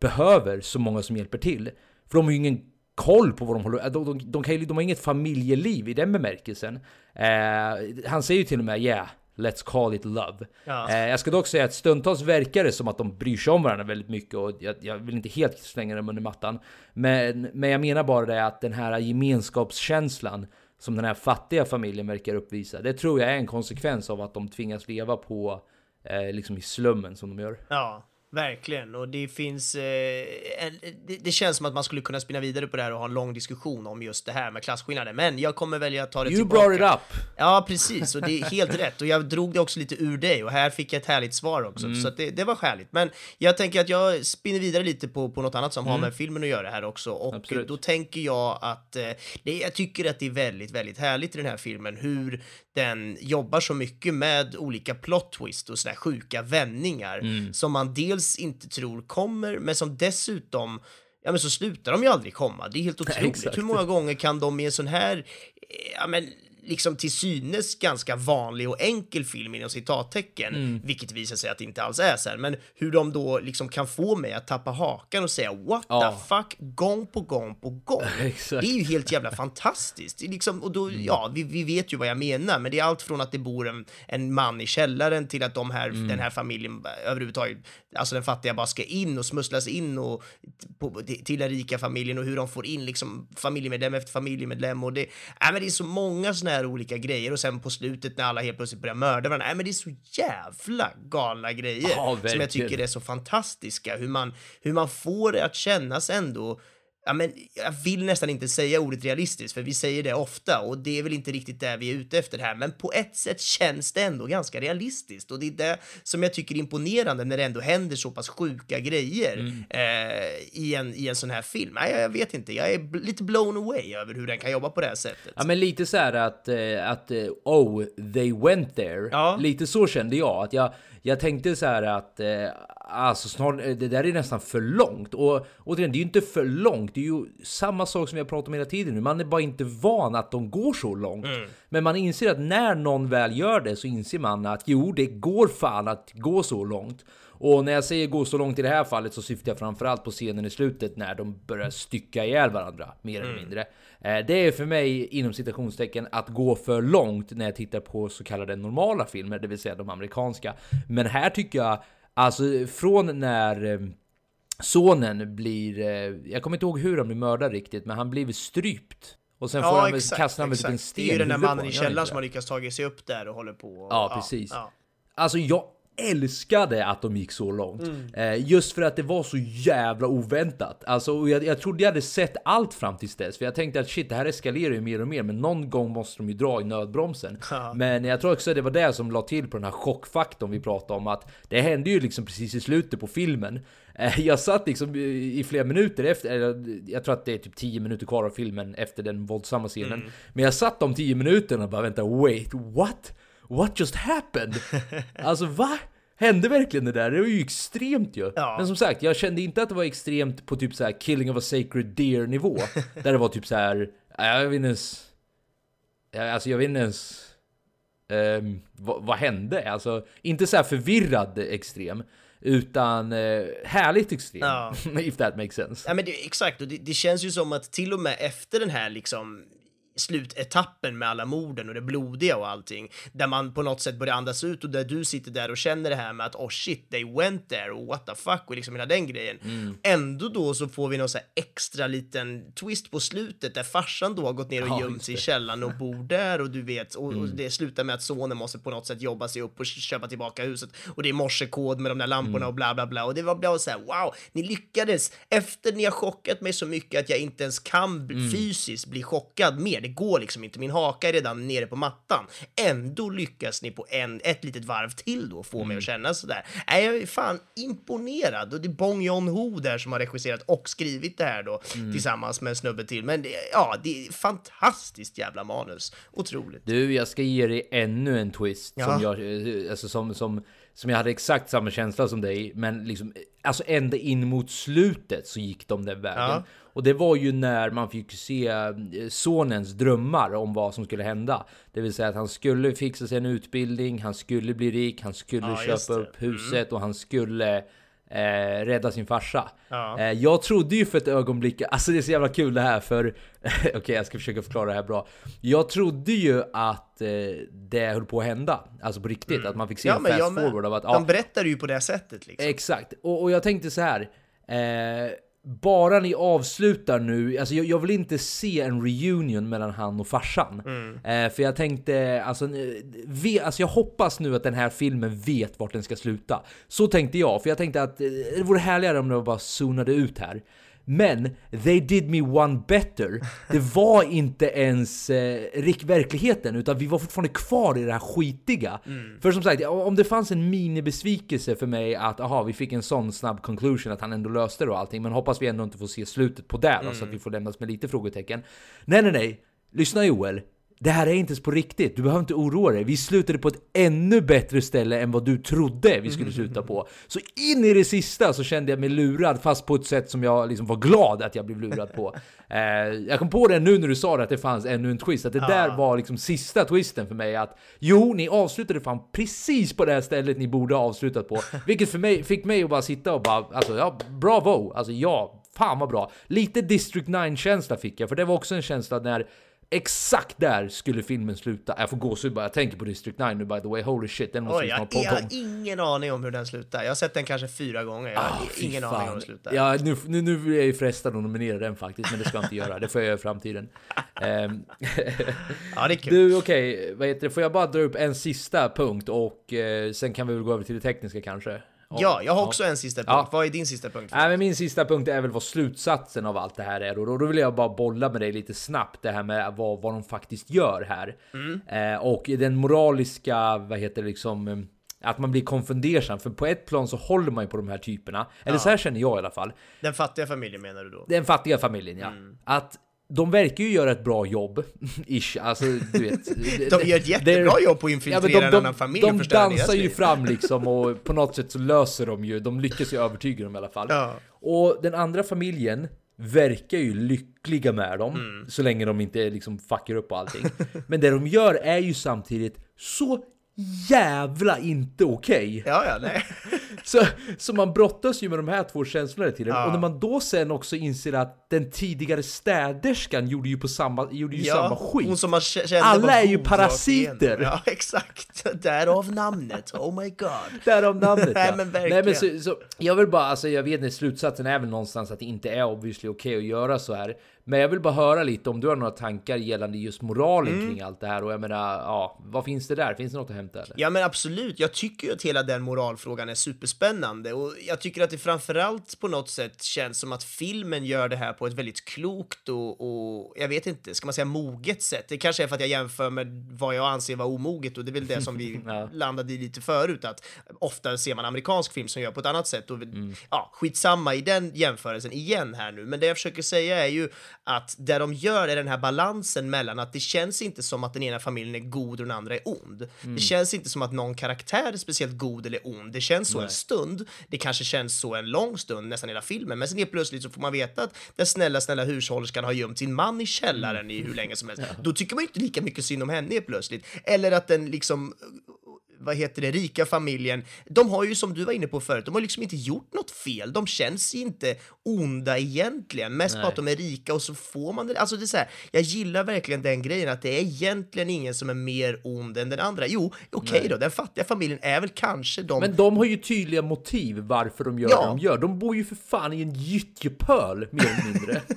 behöver så många som hjälper till. För de har ju ingen koll på vad de håller de, de, de, kan de har inget familjeliv i den bemärkelsen. Eh, han säger ju till och med yeah, let's call it love. Ja. Eh, jag ska dock säga att stundtals verkar det som att de bryr sig om varandra väldigt mycket och jag, jag vill inte helt slänga dem under mattan. Men, men jag menar bara det att den här gemenskapskänslan som den här fattiga familjen verkar uppvisa, det tror jag är en konsekvens av att de tvingas leva på eh, liksom i slummen som de gör. Ja, verkligen. Och det finns... Eh, en, det, det känns som att man skulle kunna spinna vidare på det här och ha en lång diskussion om just det här med klasskillnader. Men jag kommer välja att ta det You tillbaka. brought it up! Ja, precis. Och det är helt rätt. Och jag drog det också lite ur dig och här fick jag ett härligt svar också. Så att det, det var skäligt. Men jag tänker att jag spinner vidare lite på, på något annat som har med filmen att göra här också. Och Absolut. då tänker jag att eh, det, jag tycker att det är väldigt, väldigt härligt i den här filmen hur den jobbar så mycket med olika plot twist och sådär sjuka vändningar som man dels inte tror kommer, men som dessutom Ja men så slutar de ju aldrig komma. Det är helt otroligt. exakt. Hur många gånger kan de i en sån här, eh, ja men liksom till synes ganska vanlig och enkel film inom citattecken, Mm. vilket visar sig att det inte alls är så här, men hur de då liksom kan få mig att tappa hakan och säga what Ja. the fuck gång på gång på gång. Det är ju helt jävla fantastiskt. Liksom, och då, ja, vi, vi vet ju vad jag menar, men det är allt från att det bor en, en man i källaren till att de här, den här familjen överhuvudtaget, alltså den fattiga bara ska in och smusslas in och på, till den rika familjen och hur de får in liksom familjemedlem efter familjemedlem och det, äh, men det är så många såna här olika grejer och sen på slutet när alla helt plötsligt börjar mörda varandra, äh, men det är så jävla galna grejer Ja, som jag tycker är så fantastiska, hur man, hur man får det att kännas ändå ja men jag vill nästan inte säga ordet realistiskt, för vi säger det ofta och det är väl inte riktigt det vi är ute efter här, men på ett sätt känns det ändå ganska realistiskt och det är det som jag tycker är imponerande när det ändå händer så pass sjuka grejer Mm. eh, i, en, i en sån här film. Nej, jag, jag vet inte, jag är lite blown away över hur den kan jobba på det här sättet. Ja men lite så här att, eh, att eh, oh, they went there. Ja. Lite så kände jag. Att jag, jag tänkte så här att eh, alltså snart, det där är nästan för långt. Och återigen, det är ju inte för långt. Det är ju samma sak som jag pratat om hela tiden nu. Man är bara inte van att de går så långt. Men man inser att när någon väl gör det så inser man att jo, det går fan att gå så långt. Och när jag säger gå så långt i det här fallet så syftar jag framförallt på scenen i slutet när de börjar stycka ihjäl varandra, mer eller mindre. Eh, Det är för mig, inom citationstecken, att gå för långt när jag tittar på så kallade normala filmer, det vill säga de amerikanska. Men här tycker jag, alltså från när eh, sonen blir, eh, jag kommer inte ihåg hur han blir mördad riktigt, men han blir strypt. Och sen får han väl, kastar han väl typ en sten Det är ju den där mannen i källaren som har lyckats ta sig upp där och håller på. Och, Ja, precis. ja. Alltså jag älskade att de gick så långt. Mm. Eh, just för att det var så jävla oväntat. Alltså, jag, jag trodde jag hade sett allt fram tills dess. För jag tänkte att shit, det här eskalerar ju mer och mer. Men någon gång måste de ju dra i nödbromsen. Men jag tror också att det var det som la till på den här chockfaktorn vi pratade om. Att det hände ju liksom precis i slutet på filmen. Eh, jag satt liksom i, i flera minuter efter, eller jag tror att det är typ 10 minuter kvar av filmen efter den våldsamma scenen. Mm. Men jag satt de 10 minuterna och bara vänta, wait, what? What just happened? Alltså va? Hände verkligen det där? Det var ju extremt ju. Ja. Men som sagt, jag kände inte att det var extremt på typ så här killing of a sacred deer nivå. där det var typ så här, ja, jag vet inte ens... Alltså jag vet inte ens... ehm, vad, vad hände? Alltså, inte så här förvirrad extrem. Utan eh, härligt extrem. Ja. If that makes sense. Ja, men det, exakt, och det, det känns ju som att till och med efter den här liksom slutetappen med alla morden och det blodiga och allting, där man på något sätt börjar andas ut och där du sitter där och känner det här med att oh shit, they went there och what the fuck och liksom hela den grejen. Ändå då så får vi någon så extra liten twist på slutet där farsan då har gått ner och Ja, gömt sig i källaren och bor där och du vet, och, och det slutar med att sonen måste på något sätt jobba sig upp och köpa tillbaka huset och det är morsekod med de där lamporna och bla bla bla. Och det var bara så här wow, ni lyckades. Efter ni har chockat mig så mycket att jag inte ens kan bli- fysiskt bli chockad mer. Det går liksom inte. Min haka är redan nere på mattan. Ändå lyckas ni på en, ett litet varv till då få mig att känna sådär. Nej, jag är fan imponerad och det är Bong Joon-Ho där som har regisserat och skrivit det här då tillsammans med en snubbe till. Men det, ja, det är fantastiskt jävla manus. Otroligt. Du, jag ska ge dig ännu en twist Ja. som jag, eh, alltså som, som, som jag hade exakt samma känsla som dig, men liksom, alltså ända in mot slutet så gick de den vägen. Ja. Och det var ju när man fick se eh, sonens drömmar om vad som skulle hända. Det vill säga att han skulle fixa sig en utbildning, han skulle bli rik, han skulle Ja, köpa upp huset och han skulle eh, rädda sin farsa. Ja. Eh, jag trodde ju för ett ögonblick, alltså det är så jävla kul det här för, okej jag ska försöka förklara det här bra. Jag trodde ju att eh, det höll på att hända, alltså på riktigt, att man fick se Mm. Ja, en fast forward av att De berättar ju på det sättet liksom. Exakt, och, och jag tänkte så här. Eh, bara ni avslutar nu, alltså jag, jag vill inte se en reunion mellan han och farsan. Eh, för jag tänkte, alltså, eh, ve, alltså jag hoppas nu att den här filmen vet vart den ska sluta. Så tänkte jag, för jag tänkte att eh, det vore härligare om det bara zonade ut här. Men they did me one better. Det var inte ens eh, rik verkligheten, utan vi var fortfarande kvar i det här skitiga. För som sagt, om det fanns en minibesvikelse för mig att aha, vi fick en sån snabb conclusion att han ändå löste det och allting, men hoppas vi ändå inte får se slutet på det då, så att vi får lämnas med lite frågetecken. Nej, nej, nej. Lyssna Joel. Det här är inte ens på riktigt, du behöver inte oroa dig. Vi slutade på ett ännu bättre ställe än vad du trodde vi skulle sluta på. Så in i det sista så kände jag mig lurad, fast på ett sätt som jag liksom var glad att jag blev lurad på. Eh, jag kom på det nu när du sa det, att det fanns ännu en twist, att det där var liksom sista twisten för mig. Att jo, ni avslutade fan precis på det här stället ni borde ha avslutat på. Vilket för mig, fick mig att bara sitta och bara, alltså ja, bravo! Alltså ja, fan vad bra. Lite District 9-känsla fick jag, för det var också en känsla när Exakt där skulle filmen sluta. Jag får gåshud bara jag tänker på District 9 nu by the way. Holy shit, den måste Oj, vi jag, snart jag podda har ingen aning om hur den slutar. Jag har sett den kanske fyra gånger. Jag har Ah, fy ingen fan. aning om hur den slutar. Ja, nu, nu, nu vill jag ju frestad att nominera den faktiskt, men det ska jag inte göra. Det får jag göra i framtiden. Ehm, Ja, det är kul. du, okej, vad heter det? Får jag bara dra upp en sista punkt och eh, sen kan vi väl gå över till det tekniska kanske? Ja, jag har också en sista punkt. Ja. Vad är din sista punkt? Nej, men min sista punkt är väl vad slutsatsen av allt det här är och då- vill jag bara bolla med dig lite snabbt det här med vad, vad de faktiskt gör här eh, och den moraliska, vad heter det liksom eh, att man blir konfundersam för på ett plan så håller man ju på de här typerna eller så här känner jag i alla fall. Den fattiga familjen menar du då? Den fattiga familjen, ja. Att de verkar ju göra ett bra jobb, ish. Alltså, du vet. De gör ett jättebra jobb på att infiltrera en annan familj De dansar ju fram liksom och på något sätt så löser de ju, de lyckas ju övertyga dem i alla fall. Ja. Och den andra familjen verkar ju lyckliga med dem, Mm. så länge de inte liksom fuckar upp och allting. Men det de gör är ju samtidigt så jävla inte okej. Ja, ja, nej. Så, så man brottas ju med de här två känslorna tiden. Ja. Och när man då sen också inser att den tidigare städerskan gjorde ju på samma, gjorde ju samma skit. Hon som man kände Alla är ju parasiter. Ja, exakt. Därav namnet. Oh my god. Därav namnet Nej, ja. men Nej verkligen. men så, så, jag vill bara, alltså jag vet inte, slutsatsen är väl någonstans att det inte är obviously okej att göra så här. Men jag vill bara höra lite om du har några tankar gällande just moralen Mm. kring allt det här och jag menar, ja, vad finns det där? Finns det något att hämta eller? Ja men absolut, jag tycker ju att hela den moralfrågan är superspännande och jag tycker att det framförallt på något sätt känns som att filmen gör det här på ett väldigt klokt och, och jag vet inte, ska man säga moget sätt? Det kanske är för att jag jämför med vad jag anser vara omoget och det är väl det som vi Ja. landade i lite förut att ofta ser man amerikansk film som gör på ett annat sätt och Mm. ja, skitsamma i den jämförelsen igen här nu, men det jag försöker säga är ju att det de gör är den här balansen mellan att det känns inte som att den ena familjen är god och den andra är ond. Mm. Det känns inte som att någon karaktär är speciellt god eller ond. Det känns så en stund. Det kanske känns så en lång stund, nästan hela filmen. Men sen helt plötsligt så får man veta att den snälla, snälla hushållerskan har gömt sin man i källaren i hur länge som helst. Då tycker man inte lika mycket synd om henne helt plötsligt. Eller att den liksom vad heter det, rika familjen, de har ju som du var inne på förut, de har liksom inte gjort något fel. De känns inte onda egentligen, mest på att de är rika och så får man det. Alltså det är så här, jag gillar verkligen den grejen att det är egentligen ingen som är mer ond än den andra. Jo, okej då, den fattiga familjen är väl kanske de Men de har ju tydliga motiv varför de gör Ja. det de gör. De bor ju för fan i en gyttjepöl, mer eller mindre.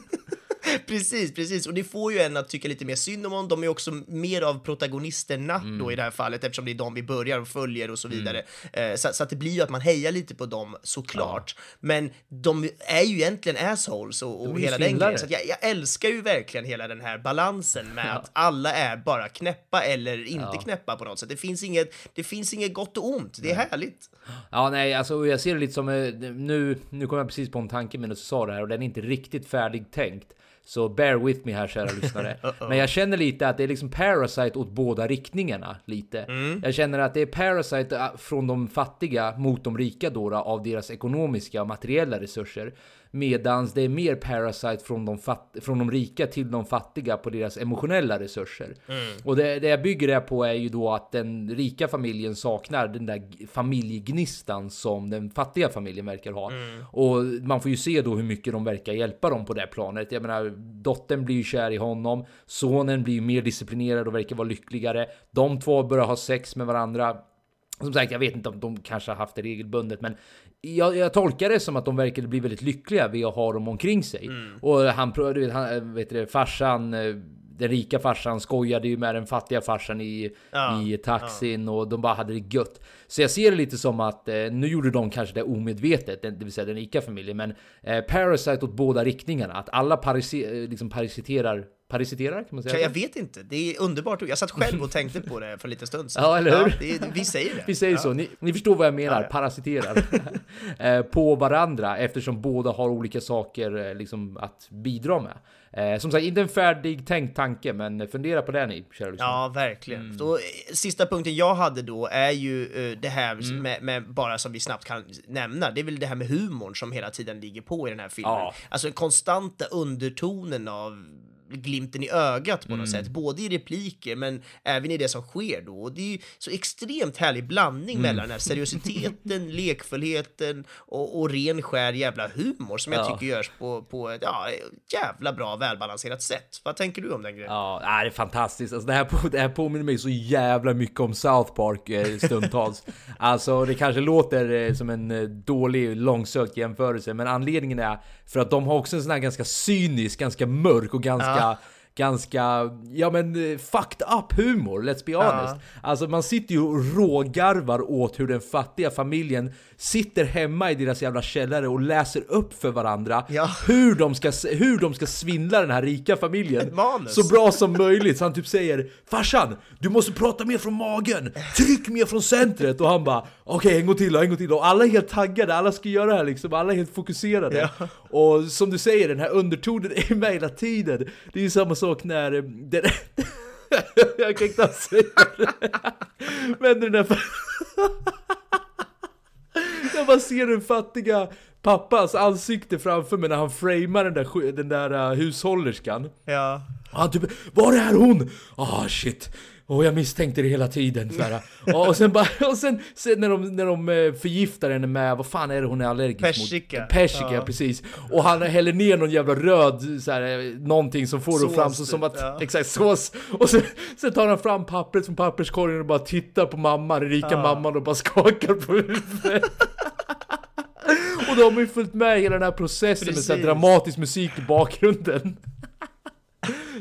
Precis, precis. Och det får ju en att tycka lite mer synd om honom. De är också mer av protagonisterna Mm. då i det här fallet eftersom det är de vi börjar och följer och så vidare. Eh, så, så att det blir ju att man hejar lite på dem såklart. Men de är ju egentligen assholes och, och hela den grejen. Så jag, jag älskar ju verkligen hela den här balansen med att alla är bara knäppa eller inte knäppa på något sätt. Det finns inget, det finns inget gott och ont. Det är härligt. Ja, nej, alltså jag ser det lite som eh, nu. Nu kom jag precis på en tanke medan du sa det här och den är inte riktigt färdigtänkt. Så bear with me här kära lyssnare. Men jag känner lite att det är liksom Parasite åt båda riktningarna lite. Jag känner att det är Parasite äh, från de fattiga mot de rika då av deras ekonomiska och materiella resurser. Medans det är mer Parasite från de, från de rika till de fattiga på deras emotionella resurser. Och det, det jag bygger det på är ju då att den rika familjen saknar den där familjegnistan som den fattiga familjen verkar ha. Och man får ju se då hur mycket de verkar hjälpa dem på det planet. Jag menar, dottern blir ju kär i honom, sonen blir mer disciplinerad och verkar vara lyckligare. De två börjar ha sex med varandra. Som sagt, jag vet inte om de kanske har haft det regelbundet, men jag, jag tolkar det som att de verkade bli väldigt lyckliga vid att ha dem omkring sig. Och han, du vet, han, eh, vet det, farsan, eh, den rika farsan skojade ju med den fattiga farsan i, Ja, i taxin och de bara hade det gött. Så jag ser det lite som att eh, nu gjorde de kanske det omedvetet, det vill säga den rika familjen, men eh, Parasite åt båda riktningarna. Att alla parasi, eh, liksom parasiterar, parasiterar kan man säga? Jag vet inte, det är underbart. Jag satt själv och tänkte på det för en liten stund sedan. Ja, eller hur? det, vi säger det. Vi säger så, ni, ni förstår vad jag menar, Ja, ja. parasiterar eh, på varandra eftersom båda har olika saker eh, liksom, att bidra med. Eh, som sagt, inte en färdig tänkt tanke, men fundera på det ni, kära lyssnare. Ja, verkligen. Mm. Då, sista punkten jag hade då är ju det här Mm. med, med, bara som vi snabbt kan nämna, det är väl det här med humorn som hela tiden ligger på i den här filmen. Ja. Alltså den konstanta undertonen av glimten i ögat på något Mm. sätt, både i repliker men även i det som sker då. Och det är ju så extremt härlig blandning Mm. mellan den här seriositeten, lekfullheten och, och ren skär jävla humor som jag Ja. tycker görs på, på ett ja, jävla bra välbalanserat sätt. Vad tänker du om den grejen? Ja, det är fantastiskt. Alltså, det, här på, det här påminner mig så jävla mycket om South Park eh, stundtals. alltså, det kanske låter eh, som en eh, dålig, långsökt jämförelse, men anledningen är för att de har också en sån här ganska cynisk, ganska mörk och ganska ja ganska, ja men eh, fucked up humor, let's be honest. Alltså man sitter ju och rågarvar åt hur den fattiga familjen sitter hemma i deras jävla källare och läser upp för varandra Ja. hur, de ska, hur de ska svindla den här rika familjen så bra som möjligt. Så han typ säger Farsan, du måste prata mer från magen, tryck mer från centret. Och han bara okej en gång till då, en gång till då. Och alla är helt taggade, alla ska göra det här liksom, alla är helt fokuserade. Och som du säger, den här undertonen är med hela tiden. Det är ju samma sak när eh, den, Jag kan inte ens säga det. Men den där... Jag bara ser den fattiga pappans ansikte framför mig när han framar den där, den där uh, hushållerskan. Ja. Han typ, var är hon? Ah shit. Och jag misstänkte det hela tiden. Så och sen, bara, och sen, sen när, de, när de eh, förgiftar henne med, vad fan är det hon är allergisk Persika. mot? Persika. Ja. precis. Och han häller ner någon jävla röd, så här, eh, någonting som får det att framstå som typ, att, ja. exakt sås. Och sen, sen tar han fram pappret från papperskorgen och bara tittar på mamman, den rika mamman och bara skakar på huvudet. Och de har ju följt med hela den här processen med så här Precis. dramatisk musik i bakgrunden.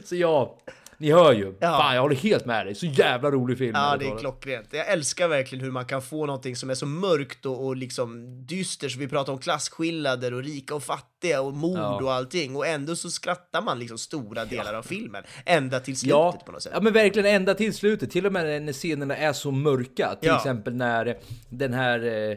Så ja, ni hör ju. Ja. Fan, jag håller helt med dig. Så jävla rolig film. Ja, det är klockrent. Jag älskar verkligen hur man kan få någonting som är så mörkt och, och liksom dystert, så vi pratar om klasskillnader och rika och fattiga och mord Ja. och allting, och ändå så skrattar man liksom stora delar av filmen, ända till slutet Ja, på något sätt. ja, men verkligen ända till slutet. Till och med när scenerna är så mörka. Till Ja. exempel när den här eh,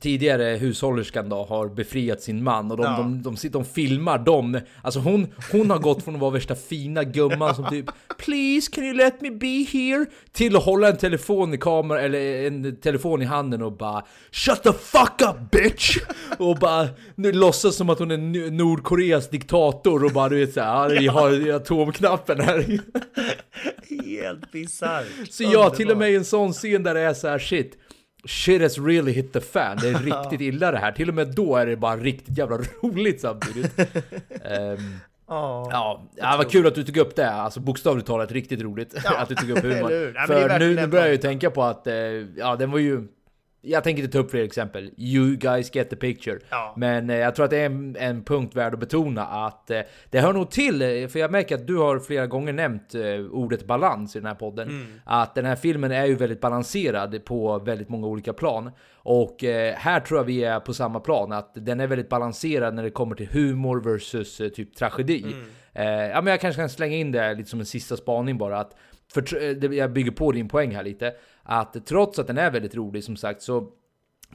tidigare hushållerskan då har befriat sin man och de, Ja. de, de, sitter och filmar dem. Alltså hon, hon har gått från att vara värsta fina gumman som typ Please can you let me be here? Till att hålla en telefon i kamera eller en telefon i handen och bara Shut the fuck up bitch! Och bara nu låtsas som att hon är Nordkoreas diktator och bara du vet såhär, vi har atomknappen här. Helt bisarrt. Så ja, till och med i en sån scen där det är så här shit Shit has really hit the fan, det är riktigt illa det här. Till och med då är det bara riktigt jävla roligt samtidigt. Ehm, Ja. ja, ja, vad kul att du tog upp det. Alltså bokstavligt talat riktigt roligt att du tog upp humorn. Ja, För nu, nu börjar jag ju tänka på att, eh, ja den var ju... Jag tänker inte ta upp fler exempel. You guys get the picture. Ja. Men eh, jag tror att det är en, en punkt värd att betona att eh, det hör nog till, eh, för jag märker att du har flera gånger nämnt eh, ordet balans i den här podden. Mm. Att den här filmen är ju väldigt balanserad på väldigt många olika plan. Och eh, här tror jag vi är på samma plan, att den är väldigt balanserad när det kommer till humor versus eh, typ tragedi. Eh, ja, men jag kanske kan slänga in det lite som en sista spaning bara. Att, för jag bygger på din poäng här lite. Att trots att den är väldigt rolig som sagt så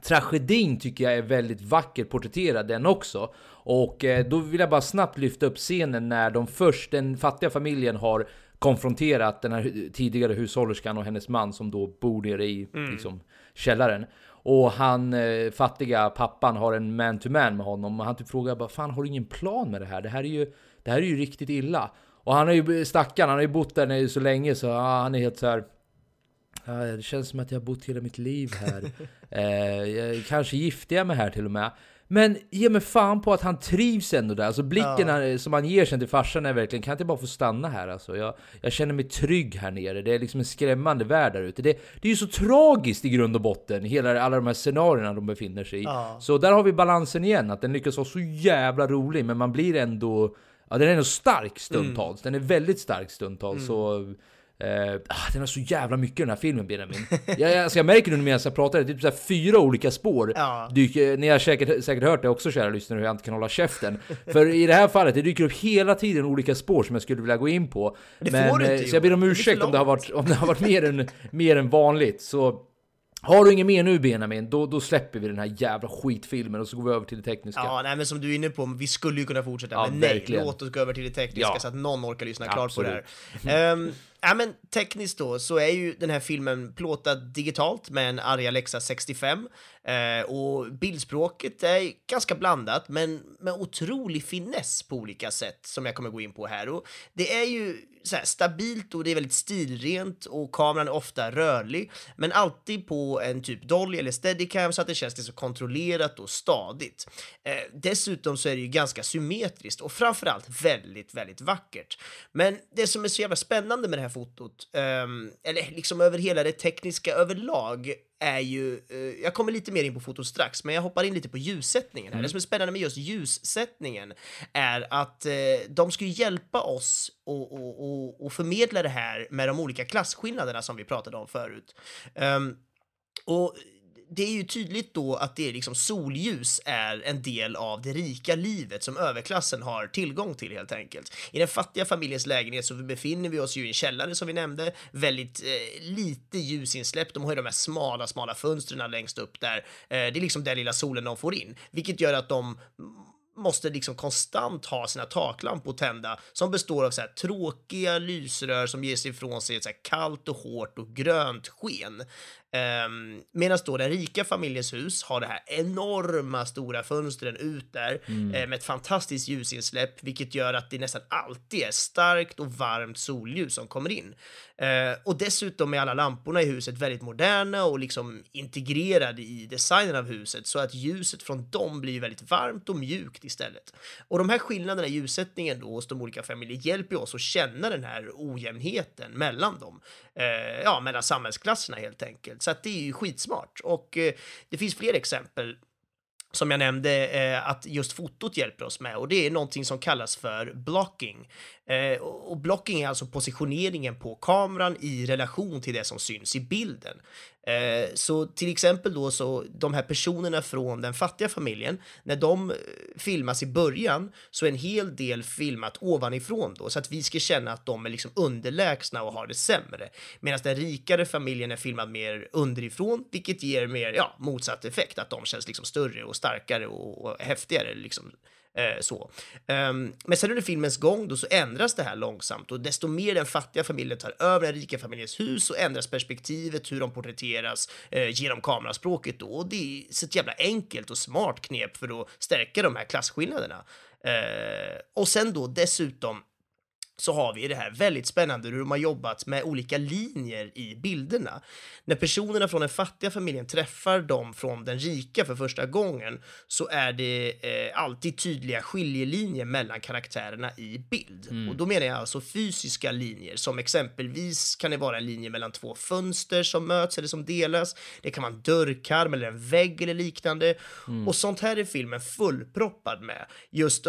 Tragedin tycker jag är väldigt vackert porträtterad den också. Och eh, då vill jag bara snabbt lyfta upp scenen när de först, den fattiga familjen har konfronterat den här tidigare hushållerskan och hennes man som då bor nere i liksom, källaren. Och han eh, fattiga pappan har en man-to-man med honom och han typ frågar bara Fan har du ingen plan med det här? Det här är ju, det här är ju riktigt illa. Och han har ju, stackaren, han har ju bott där nere så länge så ah, han är helt så här. Ja, det känns som att jag har bott hela mitt liv här. eh, kanske gifter jag mig här till och med. Men ge mig fan på att han trivs ändå där. Alltså blicken han, som han ger sen till farsan är verkligen, kan jag inte bara få stanna här alltså? Jag, jag känner mig trygg här nere. Det är liksom en skrämmande värld där ute. Det, det är ju så tragiskt i grund och botten, hela, alla de här scenarierna de befinner sig i. Ja. Så där har vi balansen igen, att den lyckas vara så jävla rolig, men man blir ändå... Ja, den är ändå stark stundtals. Den är väldigt stark stundtals. Så, ah, den har så jävla mycket den här filmen Benjamin. jag, jag, alltså, jag märker nu medan jag pratar, det är typ så fyra olika spår. Ja. Dyker, ni har säkert, säkert hört det också kära lyssnare, hur jag inte kan hålla käften. För i det här fallet, det dyker upp hela tiden olika spår som jag skulle vilja gå in på. Det Men, får du eh, inte, så jag ber om Johan. Det ursäkt om det har varit, om det har varit mer, än, mer än vanligt. Så har du inget mer nu Benjamin, då, då släpper vi den här jävla skitfilmen och så går vi över till det tekniska. Ja, nej men som du är inne på, vi skulle ju kunna fortsätta, Ja, men nej, verkligen. låt oss gå över till det tekniska Ja. så att någon orkar lyssna klart på det här. Um, ja men tekniskt då så är ju den här filmen plåtad digitalt med en Arri Alexa 65 Eh, och bildspråket är ganska blandat men med otrolig finess på olika sätt som jag kommer gå in på här. Och det är ju så här stabilt och det är väldigt stilrent och kameran är ofta rörlig men alltid på en typ dolly eller steadicam så att det känns liksom kontrollerat och stadigt. Eh, dessutom så är det ju ganska symmetriskt och framförallt väldigt, väldigt vackert. Men det som är så jävla spännande med det här fotot, eh, eller liksom över hela det tekniska överlag, är ju, eh, jag kommer lite mer in på fotot strax, men jag hoppar in lite på ljussättningen här. Det som är spännande med just ljussättningen är att eh, de ska ju hjälpa oss och, och, och, och förmedla det här med de olika klasskillnaderna som vi pratade om förut. Um, och det är ju tydligt då att det är liksom solljus är en del av det rika livet som överklassen har tillgång till helt enkelt. I den fattiga familjens lägenhet så befinner vi oss ju i en källare som vi nämnde, väldigt eh, lite ljusinsläpp. De har ju de här smala, smala fönstren längst upp där. Eh, det är liksom den lilla solen de får in, vilket gör att de måste liksom konstant ha sina taklampor tända som består av så här tråkiga lysrör som ger sig ifrån sig ett så här kallt och hårt och grönt sken. Um, Medan då den rika familjens hus har det här enorma stora fönstren ut där mm. eh, med ett fantastiskt ljusinsläpp, vilket gör att det nästan alltid är starkt och varmt solljus som kommer in. Uh, och dessutom är alla lamporna i huset väldigt moderna och liksom integrerade i designen av huset så att ljuset från dem blir väldigt varmt och mjukt istället. Och de här skillnaderna i ljussättningen då hos de olika familjerna hjälper oss att känna den här ojämnheten mellan dem, uh, ja, mellan samhällsklasserna helt enkelt. Så att det är ju skitsmart. Och eh, det finns fler exempel som jag nämnde eh, att just fotot hjälper oss med och det är någonting som kallas för blocking. Eh, och blocking är alltså positioneringen på kameran i relation till det som syns i bilden. Eh, så till exempel då så de här personerna från den fattiga familjen, när de eh, filmas i början så är en hel del filmat ovanifrån då så att vi ska känna att de är liksom underlägsna och har det sämre. Medan den rikare familjen är filmad mer underifrån, vilket ger mer ja, motsatt effekt, att de känns liksom större och starkare och, och häftigare liksom Eh, så. Um, men sen under filmens gång då så ändras det här långsamt och desto mer den fattiga familjen tar över den rika familjens hus så ändras perspektivet, hur de porträtteras eh, genom kameraspråket då. Och det är så ett jävla enkelt och smart knep för att stärka de här klasskillnaderna. Eh, och sen då dessutom så har vi det här väldigt spännande hur de har jobbat med olika linjer i bilderna. När personerna från den fattiga familjen träffar dem från den rika för första gången så är det eh, alltid tydliga skiljelinjer mellan karaktärerna i bild. Mm. Och då menar jag alltså fysiska linjer som exempelvis kan det vara en linje mellan två fönster som möts eller som delas. Det kan vara en dörrkarm eller en vägg eller liknande. Mm. Och sånt här är filmen fullproppad med. Just,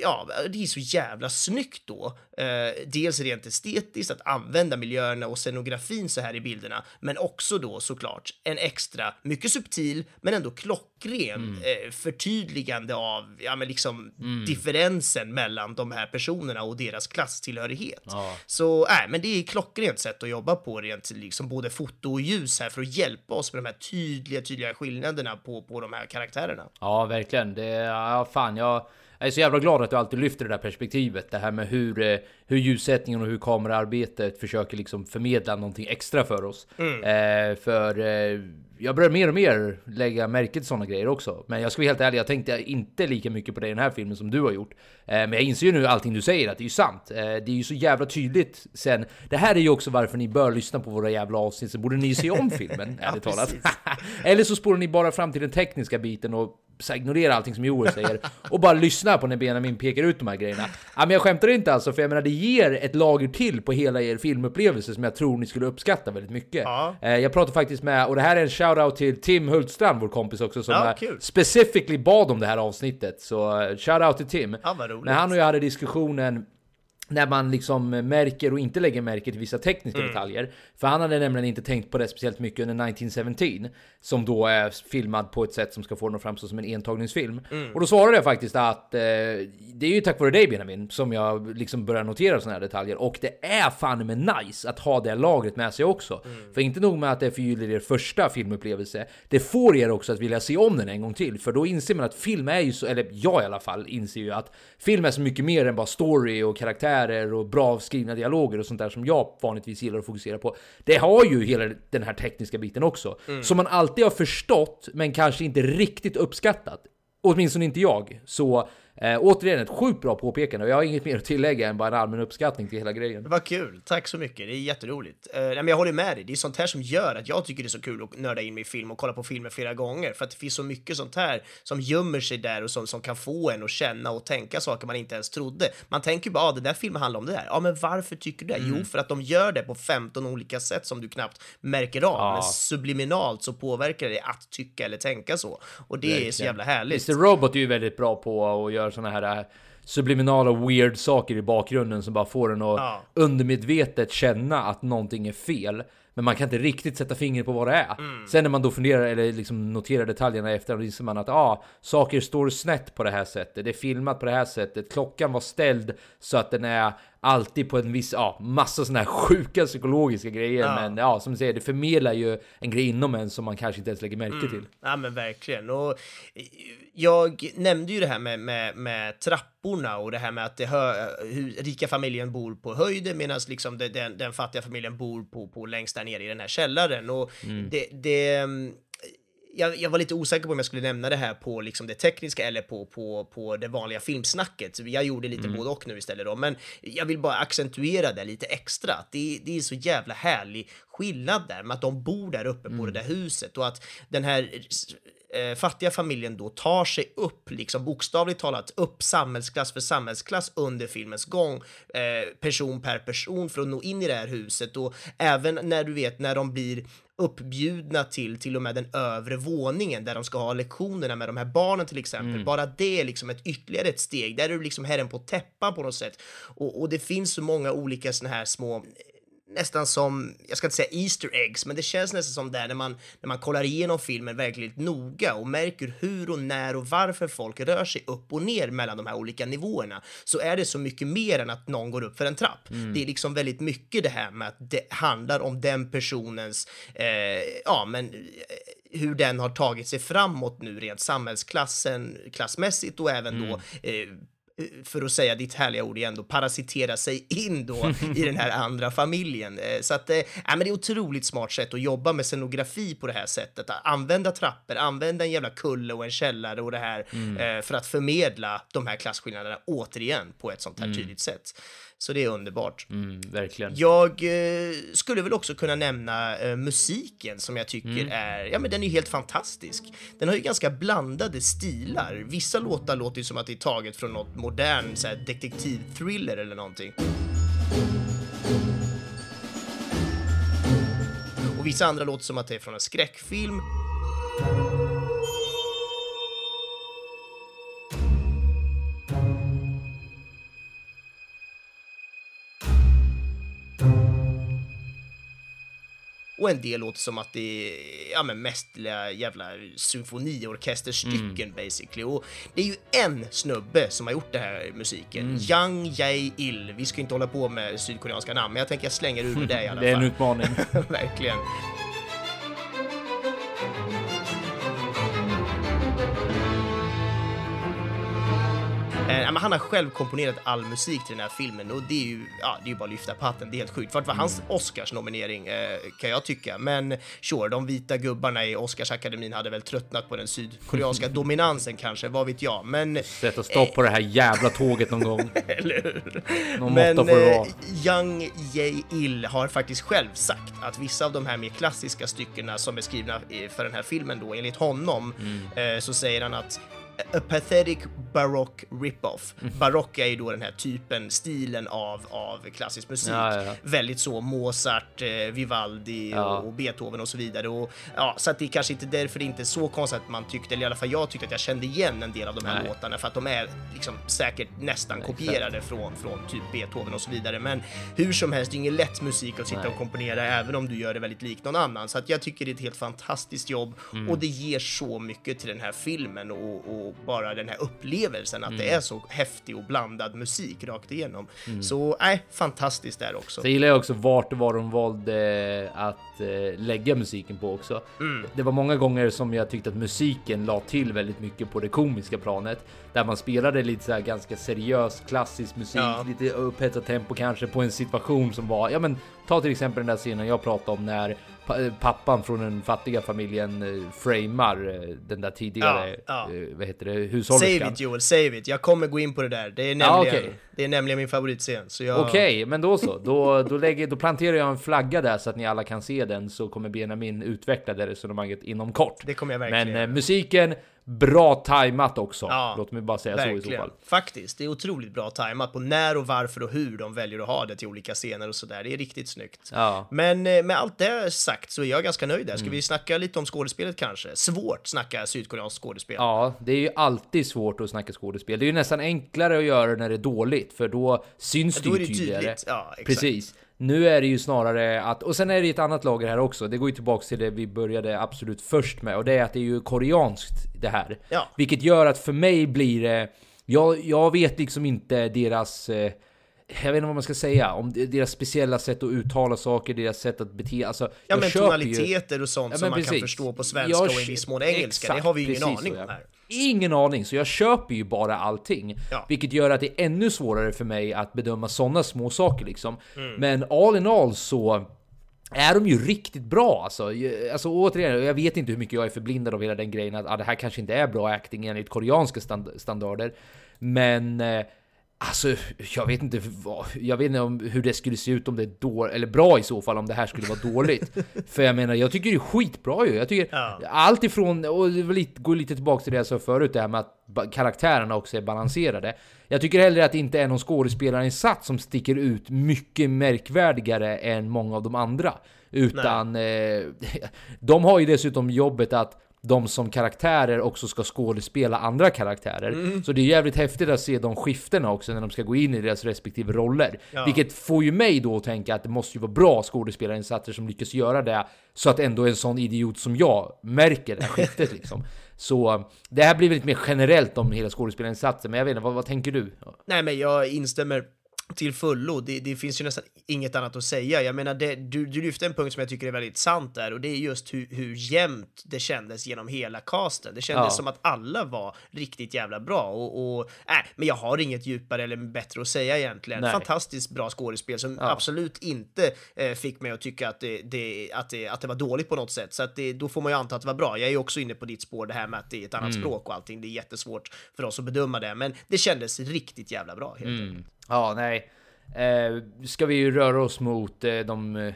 ja, det är så jävla snyggt då. Eh, dels rent estetiskt, att använda miljöerna och scenografin så här i bilderna, men också då såklart en extra, mycket subtil, men ändå klockren mm. eh, förtydligande av, ja men liksom mm. differensen mellan de här personerna och deras klasstillhörighet. Ja. Så, nej, äh, men det är klockrent sätt att jobba på rent liksom både foto och ljus här för att hjälpa oss med de här tydliga, tydliga skillnaderna på, på de här karaktärerna. Ja, verkligen. Det, ja, fan, jag jag är så jävla glad att du alltid lyfter det där perspektivet. Det här med hur, eh, hur ljussättningen och hur kameraarbetet försöker liksom förmedla någonting extra för oss. Mm. Eh, för eh, jag börjar mer och mer lägga märke till sådana grejer också. Men jag ska vara helt ärlig, jag tänkte inte lika mycket på det i den här filmen som du har gjort. Eh, men jag inser ju nu allting du säger, att det är ju sant. Det är ju så jävla tydligt sen. Det här är ju också varför ni bör lyssna på våra jävla avsnitt, så borde ni se om filmen, ärligt talat. Eller så spårar ni bara fram till den tekniska biten och så ignorera allting som Joel säger och bara lyssna på när Benjamin pekar ut de här grejerna. Ja, men jag skämtar inte alltså, för jag menar det ger ett lager till på hela er filmupplevelse som jag tror ni skulle uppskatta väldigt mycket. Ja. Eh, jag pratade faktiskt med, och det här är en shoutout till Tim Hultstrand, vår kompis också, som ja, specifically bad om det här avsnittet. Så eh, shoutout till Tim. Ja, när han och jag hade diskussionen när man liksom märker och inte lägger märke till vissa tekniska mm. detaljer. För han hade nämligen inte tänkt på det speciellt mycket under 1917, som då är filmad på ett sätt som ska få den att framstå som en entagningsfilm. Mm. Och då svarade jag faktiskt att eh, det är ju tack vare dig Benjamin som jag liksom börjar notera sådana här detaljer. Och det är fan med nice att ha det lagret med sig också. Mm. För inte nog med att det förgyller er första filmupplevelse, det får er också att vilja se om den en gång till. För då inser man att film är ju så, eller jag i alla fall inser ju att film är så mycket mer än bara story och karaktär karaktärer och bra skrivna dialoger och sånt där som jag vanligtvis gillar att fokusera på. Det har ju hela den här tekniska biten också. Mm. Som man alltid har förstått, men kanske inte riktigt uppskattat. Åtminstone inte jag. Så Eh, återigen ett sjukt bra påpekande och jag har inget mer att tillägga än bara en allmän uppskattning till hela grejen. Vad kul, tack så mycket, det är jätteroligt. Uh, men jag håller med dig, det är sånt här som gör att jag tycker det är så kul att nörda in mig i film och kolla på filmer flera gånger, för att det finns så mycket sånt här som gömmer sig där och som, som kan få en att känna och tänka saker man inte ens trodde. Man tänker bara, ah, den där filmen handlar om det här. Ja, men varför tycker du det? Mm. Jo, för att de gör det på 15 olika sätt som du knappt märker av, ja. men subliminalt så påverkar det att tycka eller tänka så. Och det Verkligen. är så jävla härligt. Mr. Robot är ju väldigt bra på att göra såna här äh, subliminala weird saker i bakgrunden som bara får en att ja. undermedvetet känna att någonting är fel. Men man kan inte riktigt sätta fingret på vad det är. Mm. Sen när man då funderar eller liksom noterar detaljerna efter, då inser man att ah, saker står snett på det här sättet. Det är filmat på det här sättet. Klockan var ställd så att den är alltid på en viss, ja, massa sådana här sjuka psykologiska grejer. Ja. Men ja, som du säger, det förmedlar ju en grej inom en som man kanske inte ens lägger märke mm. till. Ja, men verkligen. Och jag nämnde ju det här med, med, med trapporna och det här med att det hör, hur rika familjen bor på höjden medan liksom det, den, den fattiga familjen bor på, på längst där nere i den här källaren. Och mm. det, det jag, jag, var lite osäker på om jag skulle nämna det här på liksom det tekniska eller på, på, på det vanliga filmsnacket. Så jag gjorde lite mm. både och nu istället då. Men jag vill bara accentuera det lite extra. Det, det är så jävla härlig skillnad där med att de bor där uppe mm. på det där huset och att den här eh, fattiga familjen då tar sig upp, liksom bokstavligt talat upp samhällsklass för samhällsklass under filmens gång, eh, person per person för att nå in i det här huset och även när du vet när de blir uppbjudna till till och med den övre våningen där de ska ha lektionerna med de här barnen till exempel. Mm. Bara det är liksom ett ytterligare ett steg. Där är du liksom herren på täppan på något sätt. Och, och det finns så många olika såna här små nästan som, jag ska inte säga Easter eggs, men det känns nästan som det när man, när man kollar igenom filmen verkligt noga och märker hur och när och varför folk rör sig upp och ner mellan de här olika nivåerna så är det så mycket mer än att någon går upp för en trapp. Mm. Det är liksom väldigt mycket det här med att det handlar om den personens, eh, ja men eh, hur den har tagit sig framåt nu rent samhällsklassen, klassmässigt och även mm. då eh, för att säga ditt härliga ord igen då, parasitera sig in då i den här andra familjen. Eh, så att, äh, men det är otroligt smart sätt att jobba med scenografi på det här sättet. Att använda trappor, använda en jävla kulle och en källare och det här mm. äh, för att förmedla de här klasskillnaderna återigen på ett sånt här mm. tydligt sätt. Så det är underbart. Mm, verkligen. Jag eh, skulle väl också kunna nämna eh, musiken som jag tycker mm. är, ja men den är helt fantastisk. Den har ju ganska blandade stilar. Vissa låtar låter ju som att det är taget från något modern så här, detektiv-thriller eller någonting. Och vissa andra låter som att det är från en skräckfilm. Och en del låter som att det är ja, men mästerliga jävla symfoniorkesterstycken mm. basically. Och det är ju en snubbe som har gjort den här musiken, mm. Yang Jae Il. Vi ska inte hålla på med sydkoreanska namn, men jag tänker jag slänger ur det i alla fall. det är en utmaning. Verkligen. Eh, han har själv komponerat all musik till den här filmen och det är ju, ja, det är ju bara att lyfta patten. Det är helt sjukt. För att vara hans mm. Oscars-nominering eh, kan jag tycka. Men sure, de vita gubbarna i Oscarsakademin hade väl tröttnat på den sydkoreanska dominansen kanske, vad vet jag. Men... Sätta stopp på det här jävla tåget någon gång. Eller hur? Någon men får det vara. Eh, Young Jae-il har faktiskt själv sagt att vissa av de här mer klassiska styckena som är skrivna för den här filmen då, enligt honom, mm. eh, så säger han att A pathetic baroque rip-off. Mm. Barock är ju då den här typen, stilen av, av klassisk musik. Ja, ja. Väldigt så Mozart, eh, Vivaldi ja. och, Beethoven och så vidare. Och, ja, så att det är kanske inte därför det är inte är så konstigt att man tyckte, eller i alla fall jag tyckte att jag kände igen en del av de här Nej. låtarna för att de är liksom säkert nästan Nej, kopierade från, från typ Beethoven och så vidare. Men hur som helst, det är ingen lätt musik att sitta Nej. och komponera även om du gör det väldigt likt någon annan. Så att jag tycker det är ett helt fantastiskt jobb mm. och det ger så mycket till den här filmen och, och bara den här upplevelsen att mm. det är så häftig och blandad musik rakt igenom. Mm. Så nej, fantastiskt där också. Så gillar jag också vart det var de valde att eh, lägga musiken på också. Mm. Det var många gånger som jag tyckte att musiken la till väldigt mycket på det komiska planet där man spelade lite så här ganska seriös klassisk musik, ja. lite upphetsat tempo kanske på en situation som var ja, men Ta till exempel den där scenen jag pratade om när eh, pappan från den fattiga familjen eh, framar eh, den där tidigare, Ja, ja. vad heter det, Save hushållerskan. it Joel, save it. Jag kommer gå in på det där. Det är nämligen, Ja, okej. det är nämligen min favoritscen. Jag... Okej, men då så. Då, då, lägger, då planterar jag en flagga där så att ni alla kan se den så kommer Benjamin utveckla det resonemanget inom kort. Det kommer jag verkligen Men musiken, bra tajmat också. Ja, Låt mig bara säga så i så Verkligen. fall. Faktiskt, det är otroligt bra tajmat på när och varför och hur de väljer att ha det till olika scener och sådär. Det är riktigt snyggt. Ja. Men eh, med allt det sagt så är jag ganska nöjd där. Ska Mm. vi snacka lite om skådespelet kanske? Svårt snacka sydkoreanskt skådespel. Ja, det är ju alltid svårt att snacka skådespel. Det är ju nästan enklare att göra när det är dåligt, för då syns Ja, då det ju det tydligare. tydligt. Ja. Precis. Nu är det ju snarare att, och sen är det ett annat lager här också. Det går ju tillbaks till det vi började absolut först med och det är att det är ju koreanskt det här. Ja. Vilket gör att för mig blir det, jag, jag vet liksom inte deras eh, jag vet inte vad man ska säga, om deras speciella sätt att uttala saker, deras sätt att bete alltså, Ja, men tonaliteter och sånt Ja, som man kan precis. förstå på svenska Jag och i viss mån engelska. Exakt, det har vi ju ingen aning om här. Ingen aning, så jag köper ju bara allting. Ja. Vilket gör att det är ännu svårare för mig att bedöma sådana små saker liksom. Mm. Men all in all så är de ju riktigt bra alltså. Alltså återigen, jag vet inte hur mycket jag är förblindad av hela den grejen att ah, det här kanske inte är bra acting enligt koreanska stand standarder. Men eh, Alltså, jag vet inte vad, jag vet inte om hur det skulle se ut om det är då, eller bra i så fall om det här skulle vara dåligt. För jag menar, jag tycker det är skitbra ju. Jag tycker Ja. allt ifrån, och det går lite tillbaka till det jag sa förut, det här med att karaktärerna också är balanserade. Jag tycker heller att det inte är någon skådespelarinsats som sticker ut mycket märkvärdigare än många av de andra. Utan eh, de har ju dessutom jobbet att de som karaktärer också ska skådespela andra karaktärer. Mm. Så det är jävligt häftigt att se de skiftena också när de ska gå in i deras respektive roller. Ja. Vilket får ju mig då att tänka att det måste ju vara bra skådespelarinsatser som lyckas göra det så att ändå en sån idiot som jag märker det här skiftet liksom. Så det här blir väl lite mer generellt om hela skådespelarinsatsen, men jag vet inte, vad, vad tänker du? Nej, men jag instämmer till fullo. Det, det finns ju nästan inget annat att säga. Jag menar, det, du, du lyfte en punkt som jag tycker är väldigt sant där och det är just hur, hur jämnt det kändes genom hela casten. Det kändes Ja. som att alla var riktigt jävla bra och, och äh, men jag har inget djupare eller bättre att säga egentligen. Nej. Fantastiskt bra skådespel som absolut inte eh, fick mig att tycka att det, det, att, det, att det var dåligt på något sätt. Så att det, då får man ju anta att det var bra. Jag är också inne på ditt spår, det här med att det är ett annat språk och allting. Det är jättesvårt för oss att bedöma det, men det kändes riktigt jävla bra. Helt enkelt. Ja, nej. Eh, ska vi ju röra oss mot eh, de eh,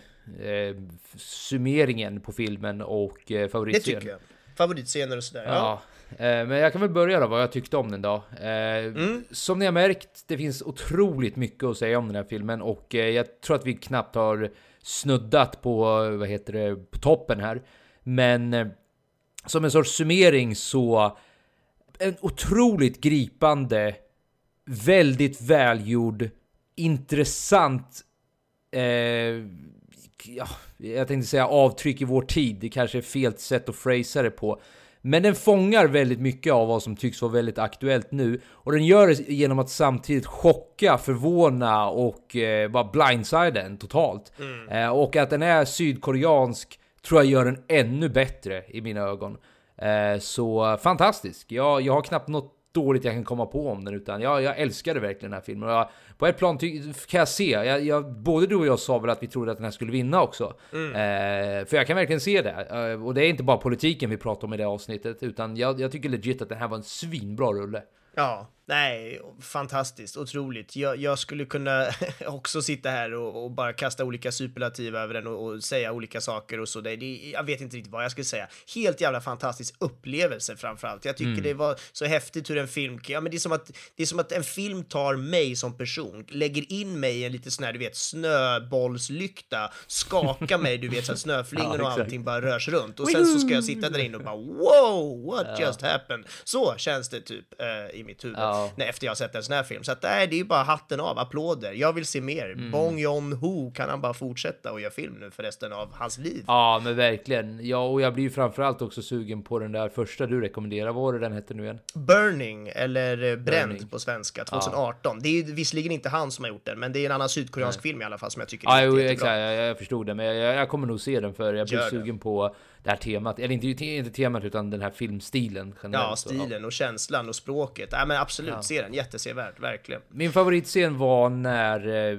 summeringen på filmen och eh, Det favoritscen. tycker jag. Favoritscener och sådär. Ja. Ja, eh, men jag kan väl börja då vad jag tyckte om den då. Eh, Mm. Som ni har märkt, det finns otroligt mycket att säga om den här filmen och eh, jag tror att vi knappt har snuddat på, vad heter det, på toppen här. Men som en sorts summering så en otroligt gripande, väldigt välgjord, intressant eh, ja, jag tänkte säga avtryck i vår tid. Det kanske är fel sätt att phrasa det på. Men den fångar väldigt mycket av vad som tycks vara väldigt aktuellt nu. Och den gör det genom att samtidigt chocka, förvåna och eh, bara blindsida en totalt. Eh, och att den är sydkoreansk tror jag gör den ännu bättre i mina ögon. Eh, så fantastisk. Jag, jag har knappt något dåligt jag kan komma på om den utan jag, jag älskade verkligen den här filmen. Jag, på ett plan ty- kan jag se, jag, jag, både du och jag sa väl att vi trodde att den här skulle vinna också. Eh, för jag kan verkligen se det. Eh, och det är inte bara politiken vi pratar om i det avsnittet utan jag, jag tycker legit att den här var en svinbra rulle. Ja, nej, fantastiskt, otroligt. Jag, jag skulle kunna också sitta här och, och bara kasta olika superlativ över den och, och säga olika saker och så. Det, det, jag vet inte riktigt vad jag skulle säga. Helt jävla fantastisk upplevelse framför allt. Jag tycker det var så häftigt hur en film, ja men det är som att, det är som att en film tar mig som person, lägger in mig i en lite sån här, du vet, snöbollslykta, skakar mig, du vet, så att snöflingor Ja, och allting bara rörs runt. Och sen så ska jag sitta där inne och bara wow, what just happened? Så känns det typ eh, i mitt huvud Ja. När, efter jag har sett en sån här film. Så att nej, det är ju bara hatten av, applåder. Jag vill se mer. Mm. Bong Joon-Ho, kan han bara fortsätta och göra film nu för resten av hans liv? Ja men verkligen. Ja och jag blir ju framförallt också sugen på den där första du rekommenderar. Vad var det den hette nu igen? Burning, eller eh, Bränd Burning. på svenska, 2018. Det är ju visserligen inte han som har gjort den, men det är en annan sydkoreansk film i alla fall som jag tycker är Ja, jo, jätte- exakt, jättebra. jag, jag förstod det, men jag, jag kommer nog se den för jag blir Gör det. sugen på det här temat, eller inte, inte temat utan den här filmstilen generellt. Ja, stilen och känslan och språket. Ja, men absolut, se den. Jättesevärd, verkligen. Min favoritscen var när eh,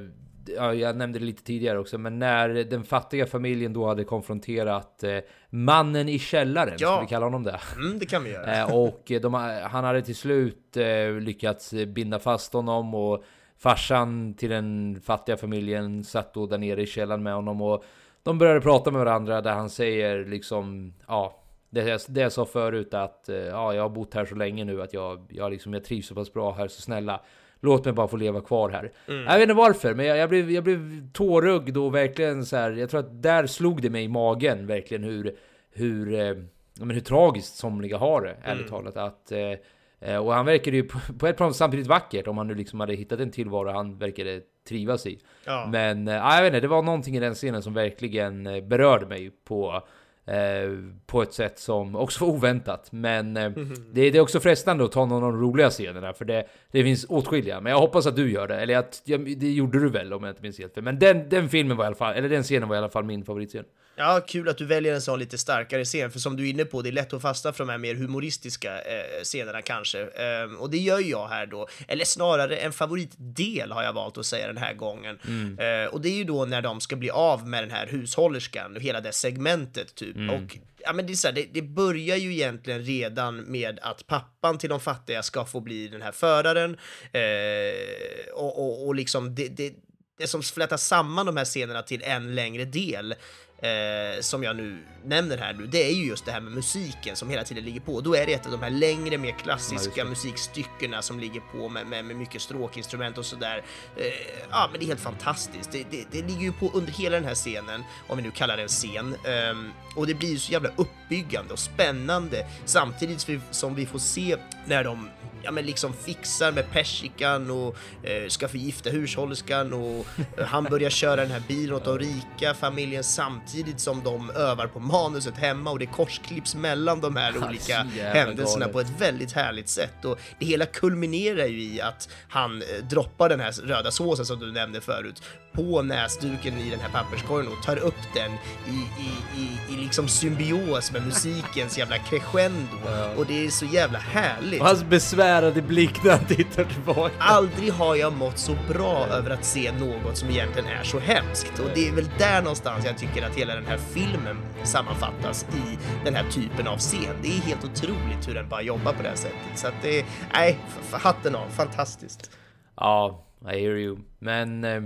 ja, jag nämnde det lite tidigare också, men när den fattiga familjen då hade konfronterat eh, mannen i källaren, Ja. ska vi kalla honom det? Mm, det kan vi göra. Eh, och de, han hade till slut lyckats binda fast honom och farsan till den fattiga familjen satt då där nere i källaren med honom och de började prata med varandra där han säger liksom ja det, jag- det jag sa förut att eh, ja, jag har bott här så länge nu att jag, jag, liksom, jag trivs så pass bra här så snälla Låt mig bara få leva kvar här. Jag vet inte varför, men jag, jag, blev, jag blev tårögd och verkligen så här. Jag tror att där slog det mig i magen verkligen hur, hur, eh, men hur tragiskt somliga har det, ärligt talat. Att, eh, och han verkade ju på, ett plan samtidigt vackert om han nu liksom hade hittat en tillvaro han verkade trivas i. Ja. Men eh, ja, jag vet inte, det var någonting i den scenen som verkligen eh, berörde mig på Eh, på ett sätt som också var oväntat. Men eh, det, det är också frestande att ta någon av de roliga scenerna. För det, det finns åtskilliga. Men jag hoppas att du gör det. Eller att, det gjorde du väl om jag inte minns helt fel. Men den, den filmen var i alla fall, eller den scenen var i alla fall min favoritscen. Ja, kul att du väljer en sån lite starkare scen, för som du är inne på, det är lätt att fastna för de här mer humoristiska eh, scenerna kanske. Ehm, och det gör jag här då, eller snarare en favoritdel har jag valt att säga den här gången. Eh, och det är ju då när de ska bli av med den här hushållerskan och hela det segmentet typ. Och ja, men det, är så här, det, det börjar ju egentligen redan med att pappan till de fattiga ska få bli den här föraren. Eh, och, och, och liksom det, det, det som flätar samman de här scenerna till en längre del eh, som jag nu nämner här nu, det är ju just det här med musiken som hela tiden ligger på. Då är det ett av de här längre, mer klassiska musikstyckena som ligger på med, med, med mycket stråkinstrument och sådär. Eh, ja, men det är helt fantastiskt. Det, det, det ligger ju på under hela den här scenen, om vi nu kallar det en scen. Ehm, och det blir ju så jävla uppbyggande och spännande samtidigt som vi får se när de ja, men liksom fixar med persikan och eh, ska förgifta hushållerskan och eh, han börjar köra den här bilen åt de rika familjen samtidigt som de övar på manuset hemma och det korsklipps mellan de här olika händelserna galet. på ett väldigt härligt sätt och det hela kulminerar ju i att han eh, droppar den här röda såsen som du nämnde förut på näsduken i den här papperskorgen och tar upp den i, i, i, i liksom symbios med musikens jävla crescendo och det är så jävla härligt. Och hans besvärade blick när han tittar tillbaka. Aldrig har jag mått så bra över att se något som egentligen är så hemskt. Och det är väl där någonstans jag tycker att hela den här filmen sammanfattas i den här typen av scen. Det är helt otroligt hur den bara jobbar på det här sättet. Så att det är, nej, hatten av, fantastiskt. Ja, I hear you. Men eh,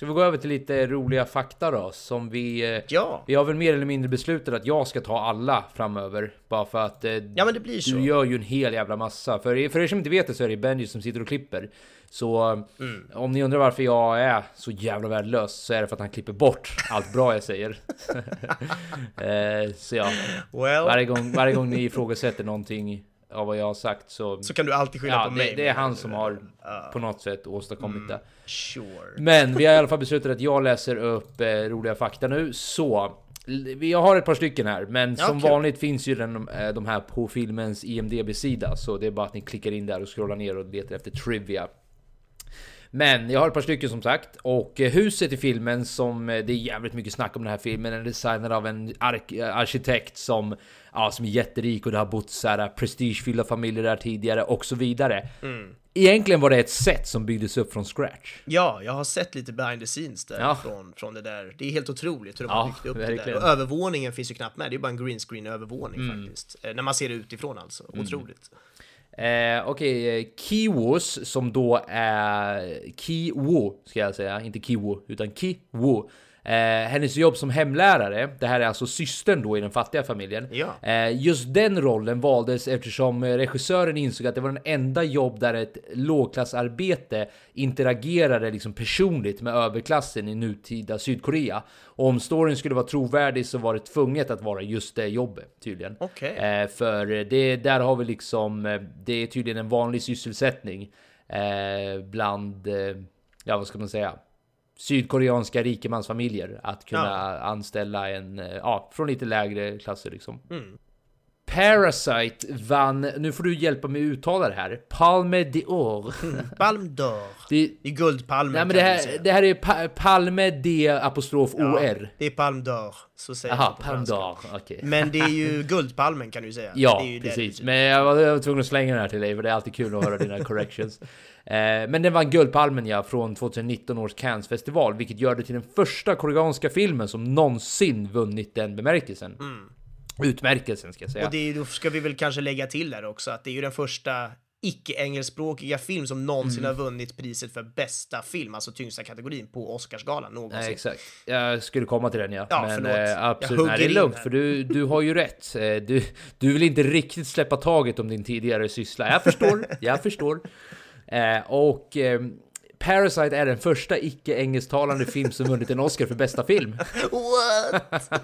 ska vi gå över till lite roliga fakta då? Som vi... Eh, Ja. Vi har väl mer eller mindre beslutat att jag ska ta alla framöver. Bara för att eh, Ja, men det blir så. du gör ju en hel jävla massa. För, för er som inte vet det så är det Benji som sitter och klipper. Så Mm. om ni undrar varför jag är så jävla värdelös så är det för att han klipper bort allt bra jag säger. eh, så ja, Well, varje gång, varje gång ni ifrågasätter någonting av vad jag har sagt så... så kan du alltid skylla Ja, på mig. det, det är han som har på något sätt åstadkommit det. Sure. Men vi har i alla fall beslutat att jag läser upp eh, roliga fakta nu. Så, vi har ett par stycken här, men som kul. vanligt finns ju den, eh, de här på filmens IMDB-sida. Så det är bara att ni klickar in där och scrollar ner och letar efter trivia. Men jag har ett par stycken som sagt och eh, huset i filmen som eh, det är jävligt mycket snack om den här filmen är designad av en ark- arkitekt som ja, som är jätterik och det har bott så här prestigefyllda familjer där tidigare och så vidare. Mm. Egentligen var det ett set som byggdes upp från scratch. Ja, jag har sett lite behind the scenes där Ja. från, från det där. Det är helt otroligt hur de Ja, har byggt upp det där. verkligen. Och övervåningen finns ju knappt med. Det är bara en green screen övervåning Mm. faktiskt. Eh, när man ser det utifrån alltså. Otroligt. Eh, Okej, eh, Kiwos som då är Kiwo ska jag säga, inte Kiwo utan Kiwo. Eh, hennes jobb som hemlärare, det här är alltså systern då i den fattiga familjen. Ja. Eh, just den rollen valdes eftersom regissören insåg att det var den enda jobb där ett lågklassarbete interagerade liksom personligt med överklassen i nutida Sydkorea. Och om storyn skulle vara trovärdig så var det tvunget att vara just det jobbet tydligen. Okej. Eh, för det, där har vi liksom, eh, det är tydligen en vanlig sysselsättning eh, bland, eh, ja vad ska man säga, sydkoreanska rikemansfamiljer att kunna Ja. anställa en, eh, ja, från lite lägre klasser liksom. Mm. Parasite vann, nu får du hjälpa mig att uttala det här, Palme d'Or. Palme d'Or. Det, Det är Guldpalmen nej men det här, det här är pa, Palme D apostrof Ja, OR. Det är Palme d'Or. Så säger på Palme d'Or, okej. Men det är ju Guldpalmen kan du säga. Ja, precis. Men jag var, jag var tvungen att slänga den här till dig för det är alltid kul att höra dina corrections. Eh, men den vann Guldpalmen ja, från 2019 års Cannes-festival, vilket gör det till den första koreanska filmen som någonsin vunnit den bemärkelsen. Utmärkelsen ska jag säga. Och det är, då ska vi väl kanske lägga till där också att det är ju den första icke-engelskspråkiga film som någonsin Mm. har vunnit priset för bästa film, alltså tyngsta kategorin på Oscarsgalan någonsin. Nej, exakt. Jag skulle komma till den ja. Ja, Men eh, absolut, nej, det är lugnt för du, du har ju rätt. Eh, Du, du vill inte riktigt släppa taget om din tidigare syssla. Jag förstår, jag förstår. Eh, och eh, Parasite är den första icke-engelsktalande film som vunnit en Oscar för bästa film. What?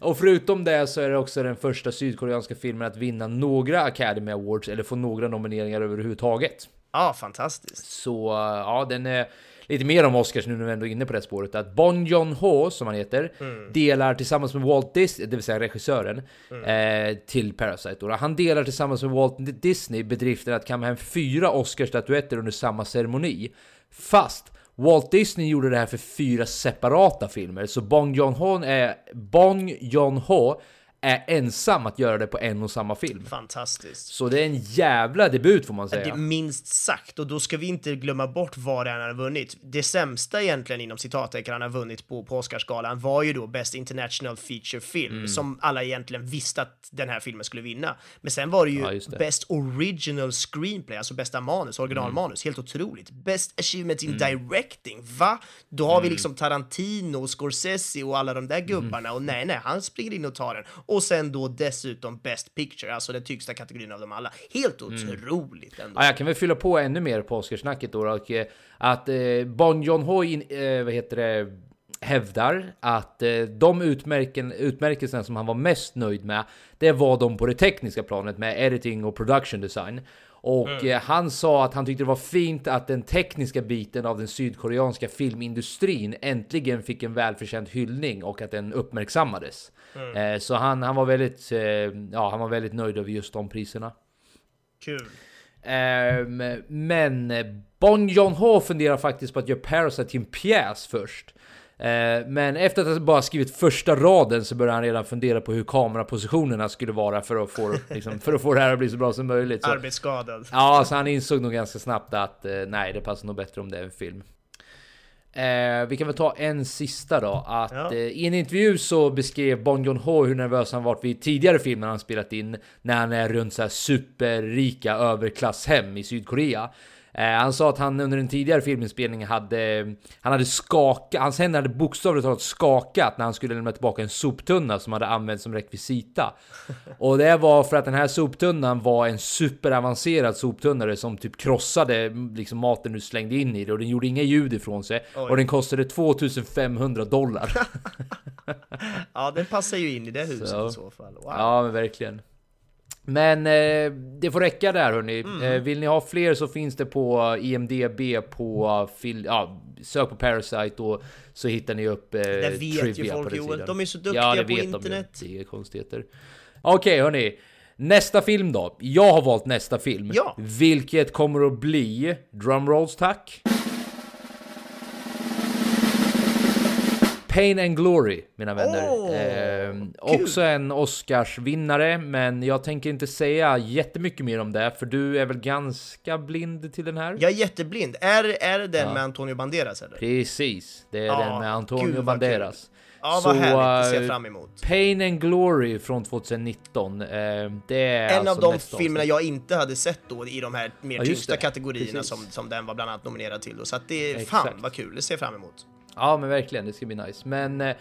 Och förutom det så är det också den första sydkoreanska filmen att vinna några Academy Awards eller få några nomineringar överhuvudtaget. Ja, fantastiskt. Så ja, den är lite mer om Oscars nu när vi ändå är inne på det spåret. Att Bong Joon-ho, som han heter, delar tillsammans med Walt Disney, det vill säga regissören, eh, till Parasite. Då. Han delar tillsammans med Walt Disney bedriften att kamma hem fyra Oscarsstatyetter under samma ceremoni. Fast Walt Disney gjorde det här för fyra separata filmer, så Bong Joon-ho är, Bong Joon-ho är ensam att göra det på en och samma film. Fantastiskt. Så det är en jävla debut får man säga. Det är minst sagt, och då ska vi inte glömma bort vad han har vunnit. Det sämsta egentligen inom citattecken han har vunnit på, på Oscarsgalan var ju då Best International Feature Film, Mm. som alla egentligen visste att den här filmen skulle vinna. Men sen var det ju Ja, det. Best Original Screenplay, alltså bästa manus, originalmanus, helt otroligt. Best Achievement in Mm. Directing, va? Då har vi liksom Tarantino, Scorsese och alla de där Mm. gubbarna och nej, nej, han springer in och tar den. Och sen då dessutom Best Picture, alltså den tyngsta kategorin av dem alla. Helt Mm. otroligt ändå. Ja, jag kan väl fylla på ännu mer på Oscarsnacket då. Och, eh, att eh, Bong Joon-ho in, eh, vad heter det, hävdar att eh, de utmärken, utmärkelserna som han var mest nöjd med, det var de på det tekniska planet med editing och production design. Och eh, han sa att han tyckte det var fint att den tekniska biten av den sydkoreanska filmindustrin äntligen fick en välförtjänt hyllning och att den uppmärksammades. Eh, så han, han var väldigt, eh, ja, han var väldigt nöjd över just de priserna. Kul. Ehm, men Bong Joon-ho funderar faktiskt på att göra Parasite till en pjäs först. Eh, men efter att han bara skrivit första raden så börjar han redan fundera på hur kamerapositionerna skulle vara för att få, liksom, för att få det här att bli så bra som möjligt. Så, Arbetsskadad. ja, så han insåg nog ganska snabbt att eh, nej, det passar nog bättre om det är en film. Eh, vi kan väl ta en sista då. Att Ja. eh, i en intervju så beskrev Bong Joon-ho hur nervös han varit vid tidigare filmer han spelat in när han är runt så superrika överklasshem i Sydkorea. Eh, han sa att han under en tidigare filminspelning hade, han hade skakat, hans händer hade bokstavligt talat skakat när han skulle lämna tillbaka en soptunna som hade använts som rekvisita. Och det var för att den här soptunnan var en superavancerad soptunnare som typ krossade liksom maten du slängde in i det och den gjorde inga ljud ifrån sig. Oj. Och den kostade 2500 dollar. Ja, den passar ju in i det huset Så. i så fall. Wow. Ja, men verkligen. Men eh, det får räcka där hörni. Mm. Eh, vill ni ha fler så finns det på IMDB på fil- ja, sök på Parasite och så hittar ni upp eh, Det vet ju trivia folk, på den Joel. De är så duktiga ja, det på vet internet. De ju. Det är konstigheter. Okej hörni. Nästa film då. Jag har valt nästa film. Ja. Vilket kommer att bli, drumrolls tack. Pain and Glory, mina vänner. Ehm, kul. också en Oscarsvinnare, men jag tänker inte säga jättemycket mer om det, för du är väl ganska blind till den här? Jag är jätteblind. Är, är det den Ja. med Antonio Banderas eller? Precis, det är Ja, den med gud, Antonio vad Banderas. Ja, vad härligt. Det ser eh, fram emot. Pain and Glory från 2019. eh, det är En alltså av de filmerna jag inte hade sett då i de här mer Ja, tyngsta kategorierna som, som den var bland annat nominerad till. Då. Så att det är Exakt. fan vad kul. Det ser jag fram emot. Ja, men verkligen, det ska bli nice. Men eh,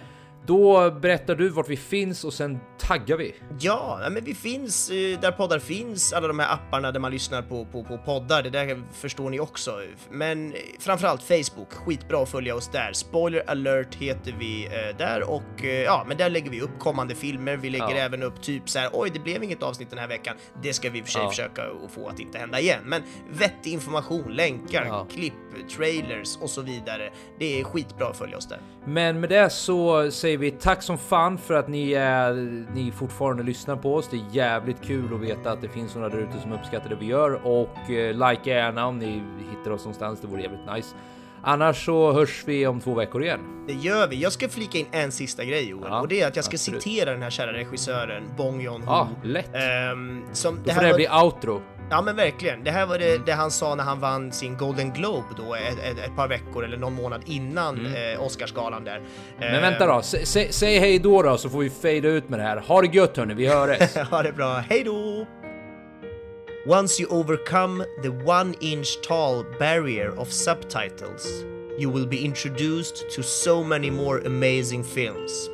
då berättar du vart vi finns och sen taggar vi. Ja, men vi finns eh, där poddar finns, alla de här apparna där man lyssnar på, på, på poddar, det där förstår ni också. Men framförallt Facebook, skitbra att följa oss där. Spoiler alert heter vi eh, där och eh, ja, men där lägger vi upp kommande filmer. Vi lägger Ja. även upp typ så här, oj, det blev inget avsnitt den här veckan. Det ska vi i och för sig Ja. försöka få att inte hända igen. Men vettig information, länkar, Ja. klipp, trailers och så vidare. Det är skitbra att följa oss där. Men med det så säger vi tack som fan för att ni, är, ni fortfarande lyssnar på oss. Det är jävligt kul att veta att det finns några där ute som uppskattar det vi gör och eh, like gärna om ni hittar oss någonstans. Det vore jävligt nice. Annars så hörs vi om två veckor igen. Det gör vi. Jag ska flika in en sista grej Joel, Ja, och det är att jag ska absolut. citera den här kära regissören Bong Joon-ho. Ja, lätt. Ehm, som, Då det får här det var, bli outro. Ja men verkligen. Det här var det, det han sa när han vann sin Golden Globe då ett, ett, ett par veckor eller någon månad innan eh, Oscarsgalan där. Men vänta då, sä- säg hej då då så får vi fejda ut med det här. Ha det gött hörni, vi hörs! Ha det bra, hej då! Once you overcome the one inch tall barrier of subtitles, you will be introduced to so many more amazing films.